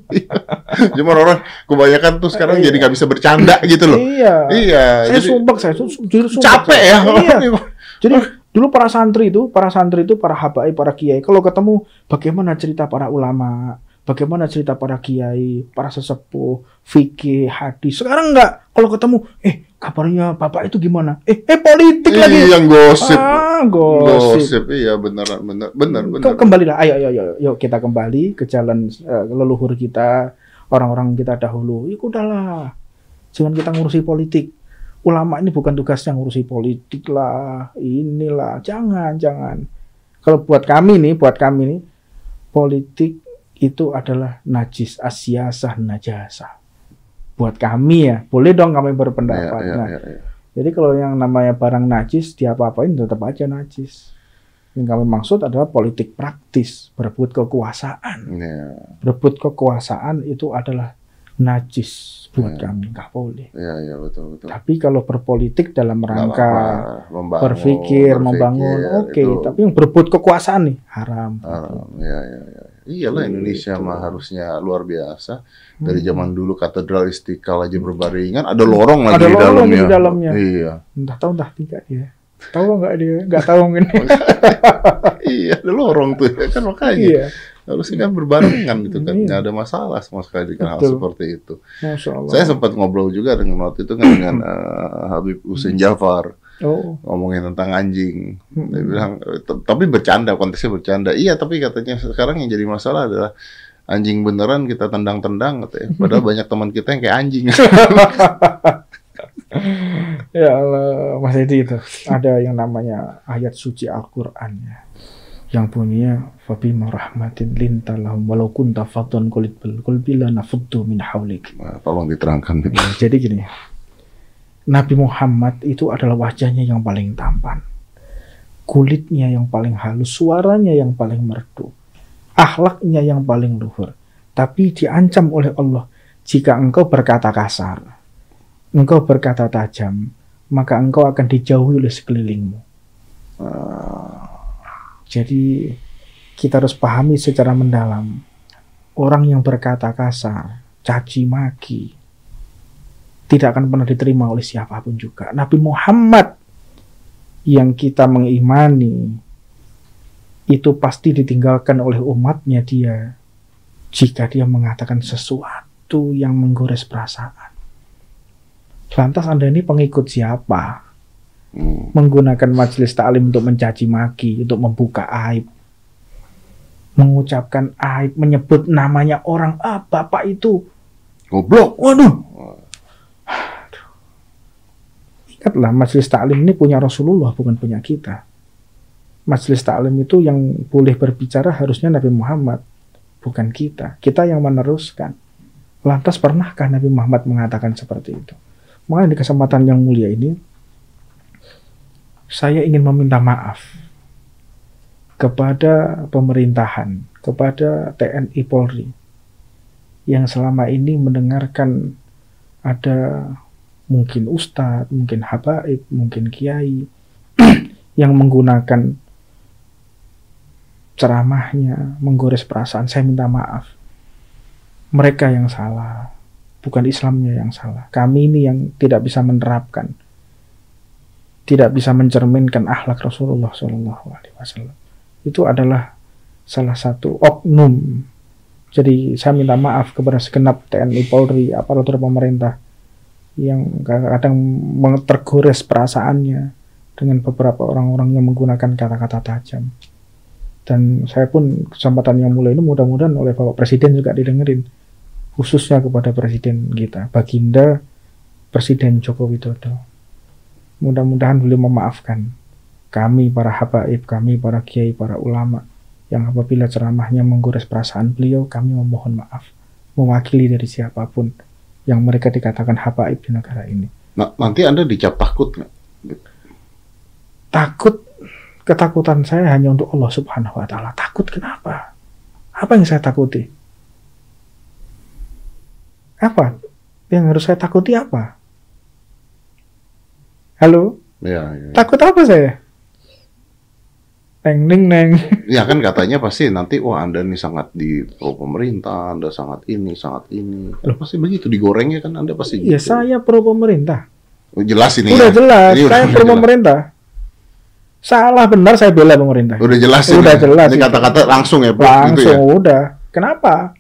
Cuma orang kebanyakan tuh sekarang jadi nggak bisa bercanda gitu loh. Iya. Iya. Saya jadi, sumpah, saya jujur sumpah. Capek ya. Iya. *laughs* jadi dulu para santri itu, para santri itu, para habai, para kiai, kalau ketemu bagaimana cerita para ulama, bagaimana cerita para kiai, para sesepuh, fikih, hadis. Sekarang enggak. Kalau ketemu, eh kabarnya bapak itu gimana? Eh, eh politik Iyi, lagi. Yang gosip. Ah, gosip. Gosip, iya benar, benar, benar, benar. Kembalilah, ayo, ayo, ayo, yuk kita kembali ke jalan uh, leluhur kita, orang-orang kita dahulu. Ya udahlah, jangan kita ngurusi politik. Ulama ini bukan tugasnya ngurusi politik lah, inilah, jangan, jangan. Kalau buat kami nih, buat kami nih, politik itu adalah najis asyasah najasa. Buat kami ya, boleh dong kami berpendapat. Ya, ya, nah, ya, ya. Jadi kalau yang namanya barang najis, diapa-apain tetap aja najis. Yang kami maksud adalah politik praktis, berebut kekuasaan. Yeah. Berebut kekuasaan itu adalah najis buat yeah. kami, nggak boleh. Yeah, yeah, betul, betul. Tapi kalau berpolitik dalam rangka membangun, berpikir, berpikir, membangun, oke. Okay. Tapi yang berebut kekuasaan nih haram. Haram, ya, ya, ya. Iyalah gitu. Indonesia mah harusnya luar biasa. Dari hmm. zaman dulu katedral Istiqlal aja berbaringan, ada lorong lagi ada di dalamnya. Lagi di dalamnya. Iya. Entah tahu entah tidak dia. Tahu nggak dia? Nggak tahu mungkin. *laughs* iya, ada lorong tuh ya kan makanya. Iya. Harusnya kan berbarengan gitu kan, nggak ada masalah sama sekali dengan hal seperti itu. Saya sempat ngobrol juga dengan waktu itu kan dengan uh, Habib Husin Jafar. Oh. ngomongin tentang anjing. Hmm. Dia bilang, tapi bercanda, konteksnya bercanda. Iya, tapi katanya sekarang yang jadi masalah adalah anjing beneran kita tendang-tendang, katanya. *laughs* Padahal banyak teman kita yang kayak anjing. *laughs* *laughs* ya Allah, Mas Edi itu ada yang namanya ayat suci Al-Quran ya yang punya fabi rahmatin lintalahum walau kunta fadhan kulit qalbila nafuddu min haulik. Nah, tolong diterangkan. Ya, jadi gini. Nabi Muhammad itu adalah wajahnya yang paling tampan. Kulitnya yang paling halus, suaranya yang paling merdu, akhlaknya yang paling luhur. Tapi diancam oleh Allah jika engkau berkata kasar engkau berkata tajam, maka engkau akan dijauhi oleh sekelilingmu. Uh, jadi kita harus pahami secara mendalam. Orang yang berkata kasar, caci maki, tidak akan pernah diterima oleh siapa pun juga. Nabi Muhammad yang kita mengimani itu pasti ditinggalkan oleh umatnya dia jika dia mengatakan sesuatu yang menggores perasaan. Lantas Anda ini pengikut siapa? Hmm. Menggunakan majelis taklim untuk mencaci maki, untuk membuka aib. Mengucapkan aib, menyebut namanya orang, ah bapak itu. Goblok. Waduh. Ingatlah majelis taklim ini punya Rasulullah, bukan punya kita. Majelis taklim itu yang boleh berbicara harusnya Nabi Muhammad, bukan kita. Kita yang meneruskan. Lantas pernahkah Nabi Muhammad mengatakan seperti itu? Makanya di kesempatan yang mulia ini, saya ingin meminta maaf kepada pemerintahan, kepada TNI Polri, yang selama ini mendengarkan ada mungkin ustadz, mungkin habaib, mungkin kiai, *clears throat* yang menggunakan ceramahnya, menggores perasaan, saya minta maaf. Mereka yang salah bukan Islamnya yang salah. Kami ini yang tidak bisa menerapkan, tidak bisa mencerminkan akhlak Rasulullah Shallallahu Alaihi Wasallam. Itu adalah salah satu oknum. Jadi saya minta maaf kepada segenap TNI Polri, aparatur pemerintah yang kadang-kadang tergores perasaannya dengan beberapa orang-orang yang menggunakan kata-kata tajam. Dan saya pun kesempatan yang mulai ini mudah-mudahan oleh Bapak Presiden juga didengerin khususnya kepada presiden kita, Baginda Presiden Joko Widodo. Mudah-mudahan beliau memaafkan kami para habaib, kami para kiai, para ulama yang apabila ceramahnya menggores perasaan beliau, kami memohon maaf mewakili dari siapa pun yang mereka dikatakan habaib di negara ini. Nah, nanti Anda dicap takut nggak? Takut, ketakutan saya hanya untuk Allah Subhanahu Wa Taala. Takut kenapa? Apa yang saya takuti? Apa? Yang harus saya takuti apa? Halo? Ya, ya. Takut apa saya? Neng neng neng. Ya kan katanya pasti nanti wah Anda ini sangat di pro pemerintah, Anda sangat ini, sangat ini. Loh pasti begitu digorengnya kan Anda pasti Iya, gitu. saya pro pemerintah. Oh, jelas ini. Udah ya? jelas, ini saya pro pemerintah. Salah benar saya bela pemerintah. Udah jelas Udah ini. jelas. Ini kata-kata langsung ya, Langsung gitu ya? udah. Kenapa?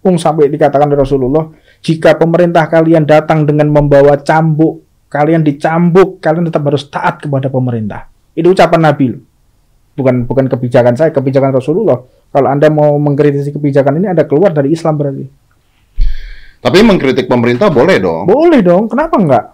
Ung sampai dikatakan oleh Rasulullah, jika pemerintah kalian datang dengan membawa cambuk, kalian dicambuk, kalian tetap harus taat kepada pemerintah. Itu ucapan Nabi. Bukan bukan kebijakan saya, kebijakan Rasulullah. Kalau Anda mau mengkritisi kebijakan ini, Anda keluar dari Islam berarti. Tapi mengkritik pemerintah boleh dong. Boleh dong, kenapa enggak?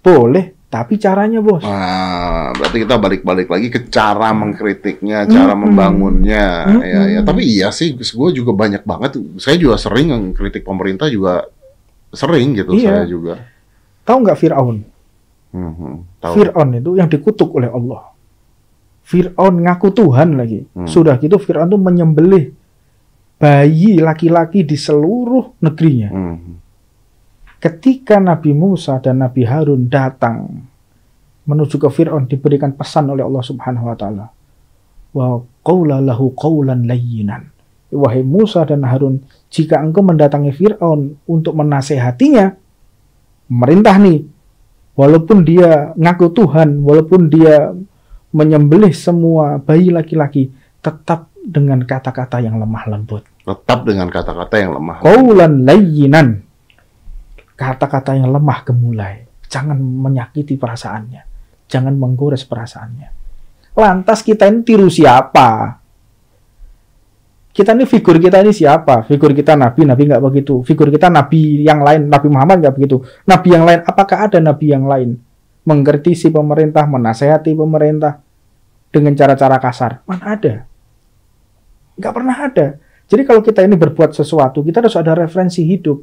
Boleh. Tapi caranya bos. Nah, berarti kita balik-balik lagi ke cara mengkritiknya, cara hmm. membangunnya. Hmm. Ya, ya. Tapi iya sih, gue juga banyak banget. Saya juga sering mengkritik pemerintah juga sering gitu. Iya. Saya juga. Tahu nggak Fir'aun? Hmm, tahu. Fir'aun itu yang dikutuk oleh Allah. Fir'aun ngaku Tuhan lagi. Hmm. Sudah gitu Fir'aun tuh menyembelih bayi laki-laki di seluruh negerinya. Hmm. Ketika Nabi Musa dan Nabi Harun datang menuju ke Fir'aun diberikan pesan oleh Allah Subhanahu wa taala. Wa qaula lahu qaulan layyinan. Wahai Musa dan Harun, jika engkau mendatangi Fir'aun untuk menasehatinya, merintah nih, walaupun dia ngaku Tuhan, walaupun dia menyembelih semua bayi laki-laki tetap dengan kata-kata yang lemah lembut. Tetap dengan kata-kata yang lemah. Kaulan layinan. Kata-kata yang lemah gemulai. Jangan menyakiti perasaannya. Jangan menggores perasaannya. Lantas kita ini tiru siapa? Kita ini figur kita ini siapa? Figur kita Nabi, Nabi nggak begitu. Figur kita Nabi yang lain, Nabi Muhammad nggak begitu. Nabi yang lain, apakah ada Nabi yang lain? mengkritisi pemerintah, menasehati pemerintah dengan cara-cara kasar. Mana ada? Nggak pernah ada. Jadi kalau kita ini berbuat sesuatu, kita harus ada referensi hidup.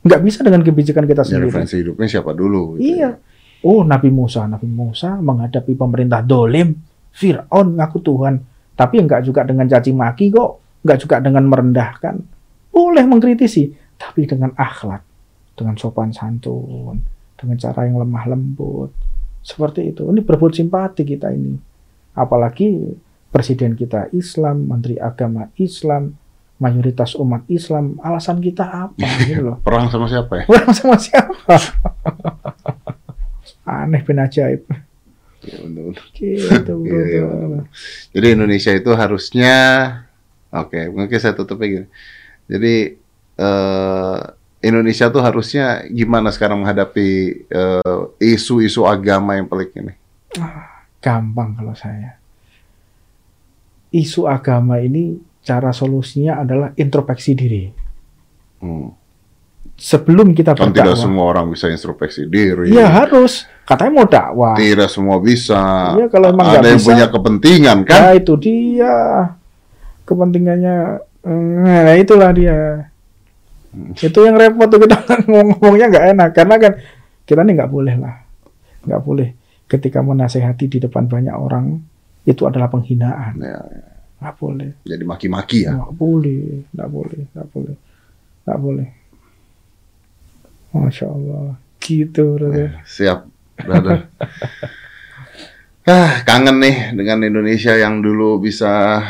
Nggak bisa dengan kebijakan kita sendiri. Ya, referensi hidupnya siapa dulu? Gitu iya. Ya. Oh, Nabi Musa. Nabi Musa menghadapi pemerintah dolim. Fir'aun ngaku Tuhan. Tapi nggak juga dengan caci maki kok. Nggak juga dengan merendahkan. Boleh mengkritisi. Tapi dengan akhlak. Dengan sopan santun dengan cara yang lemah lembut. Seperti itu. Ini berbuat simpati kita ini. Apalagi presiden kita Islam, menteri agama Islam, mayoritas umat Islam. Alasan kita apa *laughs* gitu loh. Perang sama siapa ya? Perang sama siapa? *laughs* Aneh bin ajaib. Ya, betul. Gitu, ya, ya, Jadi Indonesia itu harusnya oke, okay, mungkin saya tutup gini. Jadi eh, Indonesia tuh harusnya gimana sekarang menghadapi eh, isu-isu uh, agama yang pelik ini? Gampang kalau saya. Isu agama ini cara solusinya adalah introspeksi diri. Hmm. Sebelum kita kan berdakwah. tidak semua orang bisa introspeksi diri. Iya harus. Katanya mau dakwah. Tidak semua bisa. Iya kalau emang ada yang bisa, punya kepentingan kan? Ya itu dia. Kepentingannya. Nah itulah dia itu yang repot tuh kita *laughs* ngomong-ngomongnya nggak enak karena kan kita nih nggak boleh lah, nggak boleh ketika menasehati di depan banyak orang itu adalah penghinaan. Ya, ya. Nggak boleh. Jadi maki-maki ya? Nggak boleh, nggak boleh, nggak boleh, nggak boleh. Masya Allah, gitu, brother. Ya, siap, brother. *laughs* ah, kangen nih dengan Indonesia yang dulu bisa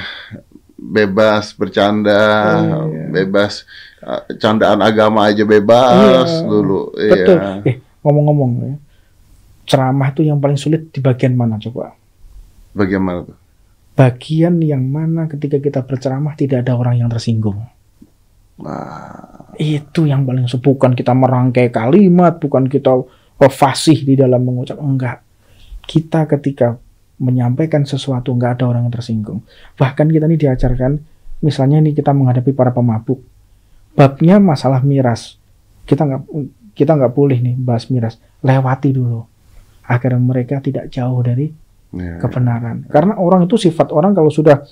bebas bercanda, oh, iya. bebas uh, candaan agama aja bebas iya. dulu. Iya. Betul. Iya. Eh, ngomong-ngomong ya. Ceramah itu yang paling sulit di bagian mana coba? Bagian mana tuh? Bagian yang mana ketika kita berceramah tidak ada orang yang tersinggung. Nah. Itu yang paling sulit. Bukan kita merangkai kalimat, bukan kita fasih di dalam mengucap. Enggak. Kita ketika menyampaikan sesuatu nggak ada orang yang tersinggung. Bahkan kita ini diajarkan, misalnya ini kita menghadapi para pemabuk, babnya masalah miras, kita nggak kita nggak boleh nih bahas miras, lewati dulu agar mereka tidak jauh dari ya, kebenaran. Ya. Karena orang itu sifat orang kalau sudah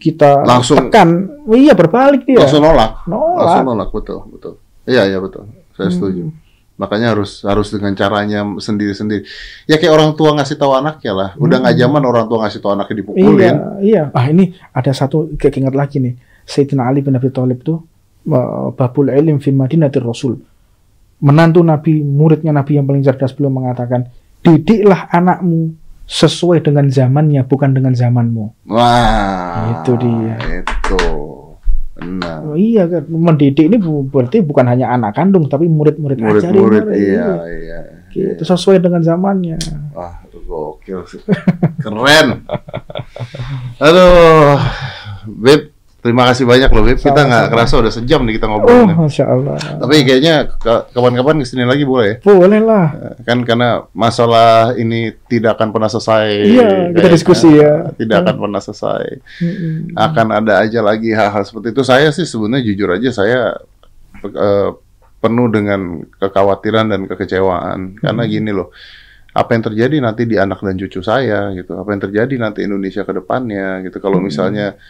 kita langsung tekan, iya berbalik dia. Langsung nolak. Nolak. Langsung nolak betul betul. Iya iya betul. Saya setuju. Hmm. Makanya harus harus dengan caranya sendiri-sendiri. Ya kayak orang tua ngasih tahu anaknya lah. Udah nggak hmm. zaman orang tua ngasih tahu anaknya dipukulin. Iya, iya. Ah ini ada satu keinget lagi nih. Sayyidina Ali bin Abi Thalib tuh babul ilm fi madinatir rasul. Menantu Nabi, muridnya Nabi yang paling cerdas beliau mengatakan, "Didiklah anakmu sesuai dengan zamannya, bukan dengan zamanmu." Wah. Itu dia. Itu. Benar. Oh, iya kan, mendidik ini berarti bukan hanya anak kandung tapi murid-murid murid, ajarin. Murid, iya, iya, iya. Gitu, sesuai dengan zamannya. Wah, gokil sih. Keren. *laughs* Aduh, Beb, Terima kasih banyak loh, Beb. Kita nggak kerasa udah sejam nih kita ngobrol. Oh, Masya Allah. Tapi kayaknya kapan-kapan ke sini lagi boleh ya? Boleh lah. Kan karena masalah ini tidak akan pernah selesai. Iya, kita diskusi ya. Tidak akan hmm. pernah selesai. Hmm. Akan ada aja lagi hal-hal seperti itu. Saya sih sebenarnya jujur aja saya uh, penuh dengan kekhawatiran dan kekecewaan. Karena hmm. gini loh, apa yang terjadi nanti di anak dan cucu saya gitu. Apa yang terjadi nanti Indonesia ke depannya gitu. Kalau hmm. misalnya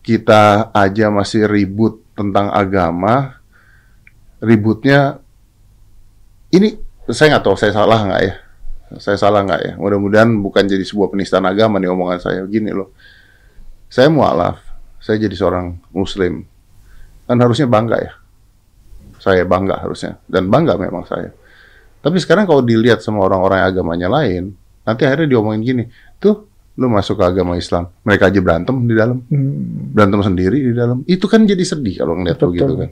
kita aja masih ribut tentang agama, ributnya ini saya nggak tahu saya salah nggak ya. Saya salah nggak ya? Mudah-mudahan bukan jadi sebuah penistaan agama nih omongan saya. Gini loh, saya mualaf, saya jadi seorang muslim, kan harusnya bangga ya. Saya bangga harusnya, dan bangga memang saya. Tapi sekarang kalau dilihat sama orang-orang agamanya lain, nanti akhirnya diomongin gini, tuh lu masuk ke agama Islam, mereka aja berantem di dalam, hmm. berantem sendiri di dalam. Itu kan jadi sedih kalau ngeliat begitu kan.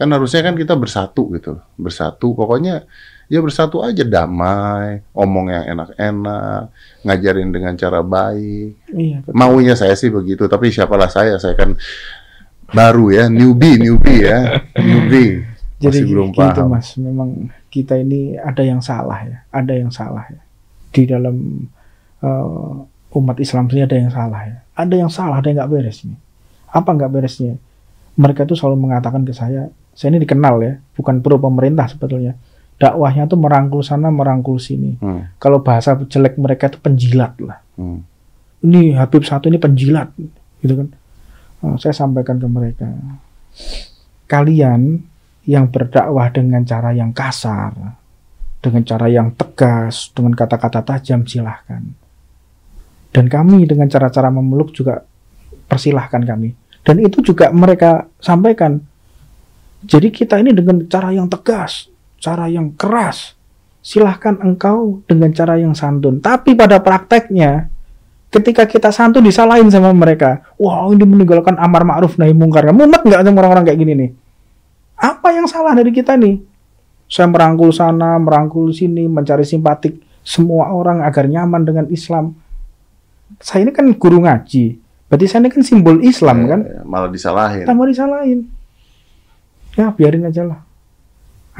Kan harusnya kan kita bersatu gitu, bersatu. Pokoknya ya bersatu aja damai, omong yang enak-enak, ngajarin dengan cara baik. Iya, Maunya saya sih begitu, tapi siapalah saya, saya kan baru ya, newbie, newbie ya, newbie. Jadi Masih belum gitu paham. mas, memang kita ini ada yang salah ya, ada yang salah ya. Di dalam uh, umat Islam ini ada yang salah ya, ada yang salah, ada yang nggak beres nih. Apa nggak beresnya? Mereka tuh selalu mengatakan ke saya, saya ini dikenal ya, bukan pro pemerintah sebetulnya dakwahnya tuh merangkul sana merangkul sini. Hmm. Kalau bahasa jelek mereka itu penjilat lah. Hmm. Ini Habib satu ini penjilat, gitu kan? Nah, saya sampaikan ke mereka, kalian yang berdakwah dengan cara yang kasar, dengan cara yang tegas, dengan kata-kata tajam silahkan. Dan kami dengan cara-cara memeluk juga persilahkan kami. Dan itu juga mereka sampaikan. Jadi kita ini dengan cara yang tegas, cara yang keras. Silahkan engkau dengan cara yang santun. Tapi pada prakteknya, ketika kita santun disalahin sama mereka. Wah ini meninggalkan amar ma'ruf nahi mungkar. Mumet nggak sama orang-orang kayak gini nih? Apa yang salah dari kita nih? Saya merangkul sana, merangkul sini, mencari simpatik semua orang agar nyaman dengan Islam. Saya ini kan guru ngaji. Berarti saya ini kan simbol Islam ya, kan? Malah disalahin. Malah disalahin. Ya biarin aja lah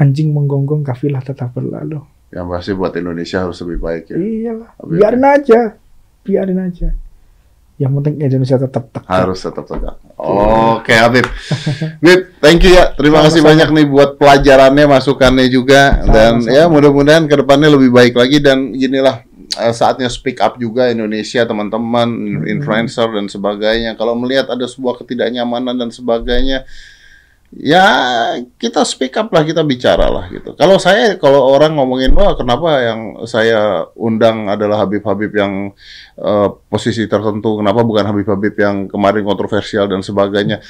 anjing menggonggong kafilah tetap berlalu. Yang pasti buat Indonesia harus lebih baik ya. Iyalah, biarin aja, biarin aja. Yang penting Indonesia tetap tegak. Harus tetap tegak. Oke, okay, Habib. *laughs* Habib, thank you ya. Terima Sama kasih banyak nih buat pelajarannya, masukannya juga. Sama dan ya mudah-mudahan ke depannya lebih baik lagi. Dan inilah saatnya speak up juga Indonesia, teman-teman, hmm. influencer dan sebagainya. Kalau melihat ada sebuah ketidaknyamanan dan sebagainya, ya kita speak up lah kita bicara lah gitu. Kalau saya kalau orang ngomongin wah kenapa yang saya undang adalah Habib-Habib yang uh, posisi tertentu, kenapa bukan Habib-Habib yang kemarin kontroversial dan sebagainya.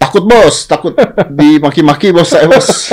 Takut bos, takut *laughs* dimaki-maki bos saya bos. *laughs*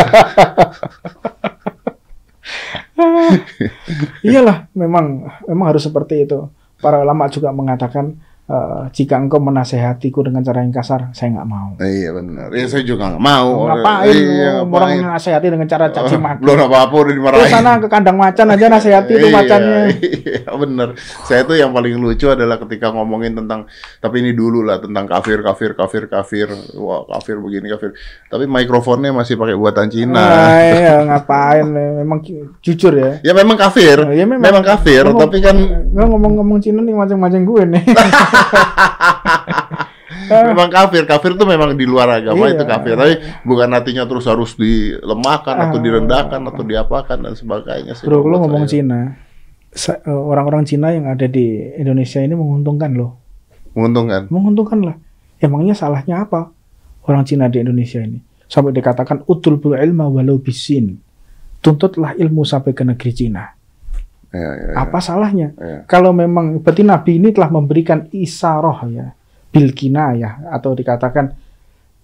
*laughs* Iyalah, memang memang harus seperti itu. Para ulama juga mengatakan Uh, jika engkau menasehatiku dengan cara yang kasar, saya nggak mau. Iya benar. Ya saya juga nggak mau. Ngapain? Iya, ngapain? Orang menasehati dengan cara caci *laughs* maki. Belum apa-apa udah dimarahin. Ke sana ke kandang macan aja nasehati itu iya, macannya. Iya benar. Saya tuh yang paling lucu adalah ketika ngomongin tentang, tapi ini dulu lah tentang kafir, kafir, kafir, kafir. Wah kafir begini kafir. Tapi mikrofonnya masih pakai buatan Cina. Nah, iya *laughs* ngapain? Memang jujur ya. Ya memang kafir. Ya, memang, memang kafir. Ngomong, tapi kan ngomong-ngomong Cina nih macam-macam gue nih. *laughs* memang kafir, kafir itu memang di luar agama iya. itu kafir. Tapi bukan artinya terus harus dilemahkan atau ah. direndahkan atau diapakan dan sebagainya. Bro, lo ngomong saya. Cina, eh, orang-orang Cina yang ada di Indonesia ini menguntungkan loh. Menguntungkan? Menguntungkan lah. Emangnya salahnya apa orang Cina di Indonesia ini? Sampai dikatakan utul ilma walau bisin. Tuntutlah ilmu sampai ke negeri Cina. Ya, ya, ya. Apa salahnya? Ya. Kalau memang berarti Nabi ini telah memberikan isaroh ya, bilkina ya, atau dikatakan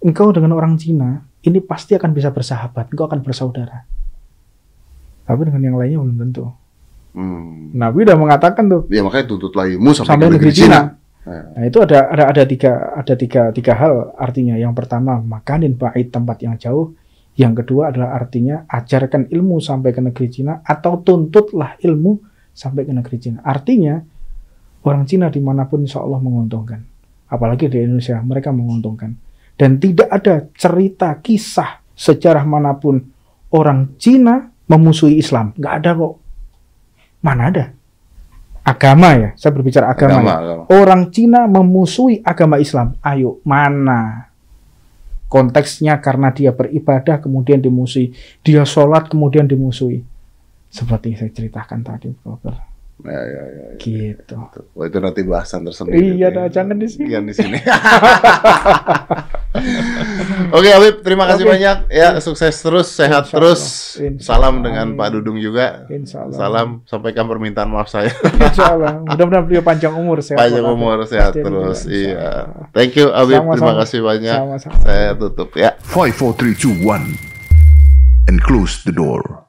engkau dengan orang Cina ini pasti akan bisa bersahabat, engkau akan bersaudara. Tapi dengan yang lainnya belum tentu. Hmm. Nabi udah mengatakan tuh. Ya makanya tuntutlah ilmu sampai, sampai negeri Cina. Cina. Ya. Nah itu ada ada ada tiga ada tiga tiga hal artinya. Yang pertama makanin bait tempat yang jauh. Yang kedua adalah artinya ajarkan ilmu sampai ke negeri Cina atau tuntutlah ilmu sampai ke negeri Cina. Artinya orang Cina di mana pun insya Allah menguntungkan. Apalagi di Indonesia mereka menguntungkan. Dan tidak ada cerita kisah sejarah mana pun orang Cina memusuhi Islam. Nggak ada kok. Mana ada? Agama ya, saya berbicara agama, agama, ya. agama. Orang Cina memusuhi agama Islam. Ayo, mana? Konteksnya karena dia beribadah kemudian dimusuhi. Dia sholat kemudian dimusuhi. Seperti yang saya ceritakan tadi, Prof. Ya, ya, ya, ya. Gitu. Oh, itu nanti bahasan tersendiri. Iya, dah, jangan di sini. Jangan di sini. *laughs* Oke, Habib, terima kasih okay. banyak. Ya, sukses terus, sehat Insya terus. Insya Salam dengan Pak Dudung juga. Insya Allah. Salam, sampaikan permintaan maaf saya. *laughs* Insya Allah. Mudah-mudahan beliau panjang umur, sehat. Panjang umur, sehat terus. Iya. Thank you, Habib. Sama -sama. Terima kasih banyak. Sama -sama. Saya tutup ya. Five, four, three, two, one, and close the door.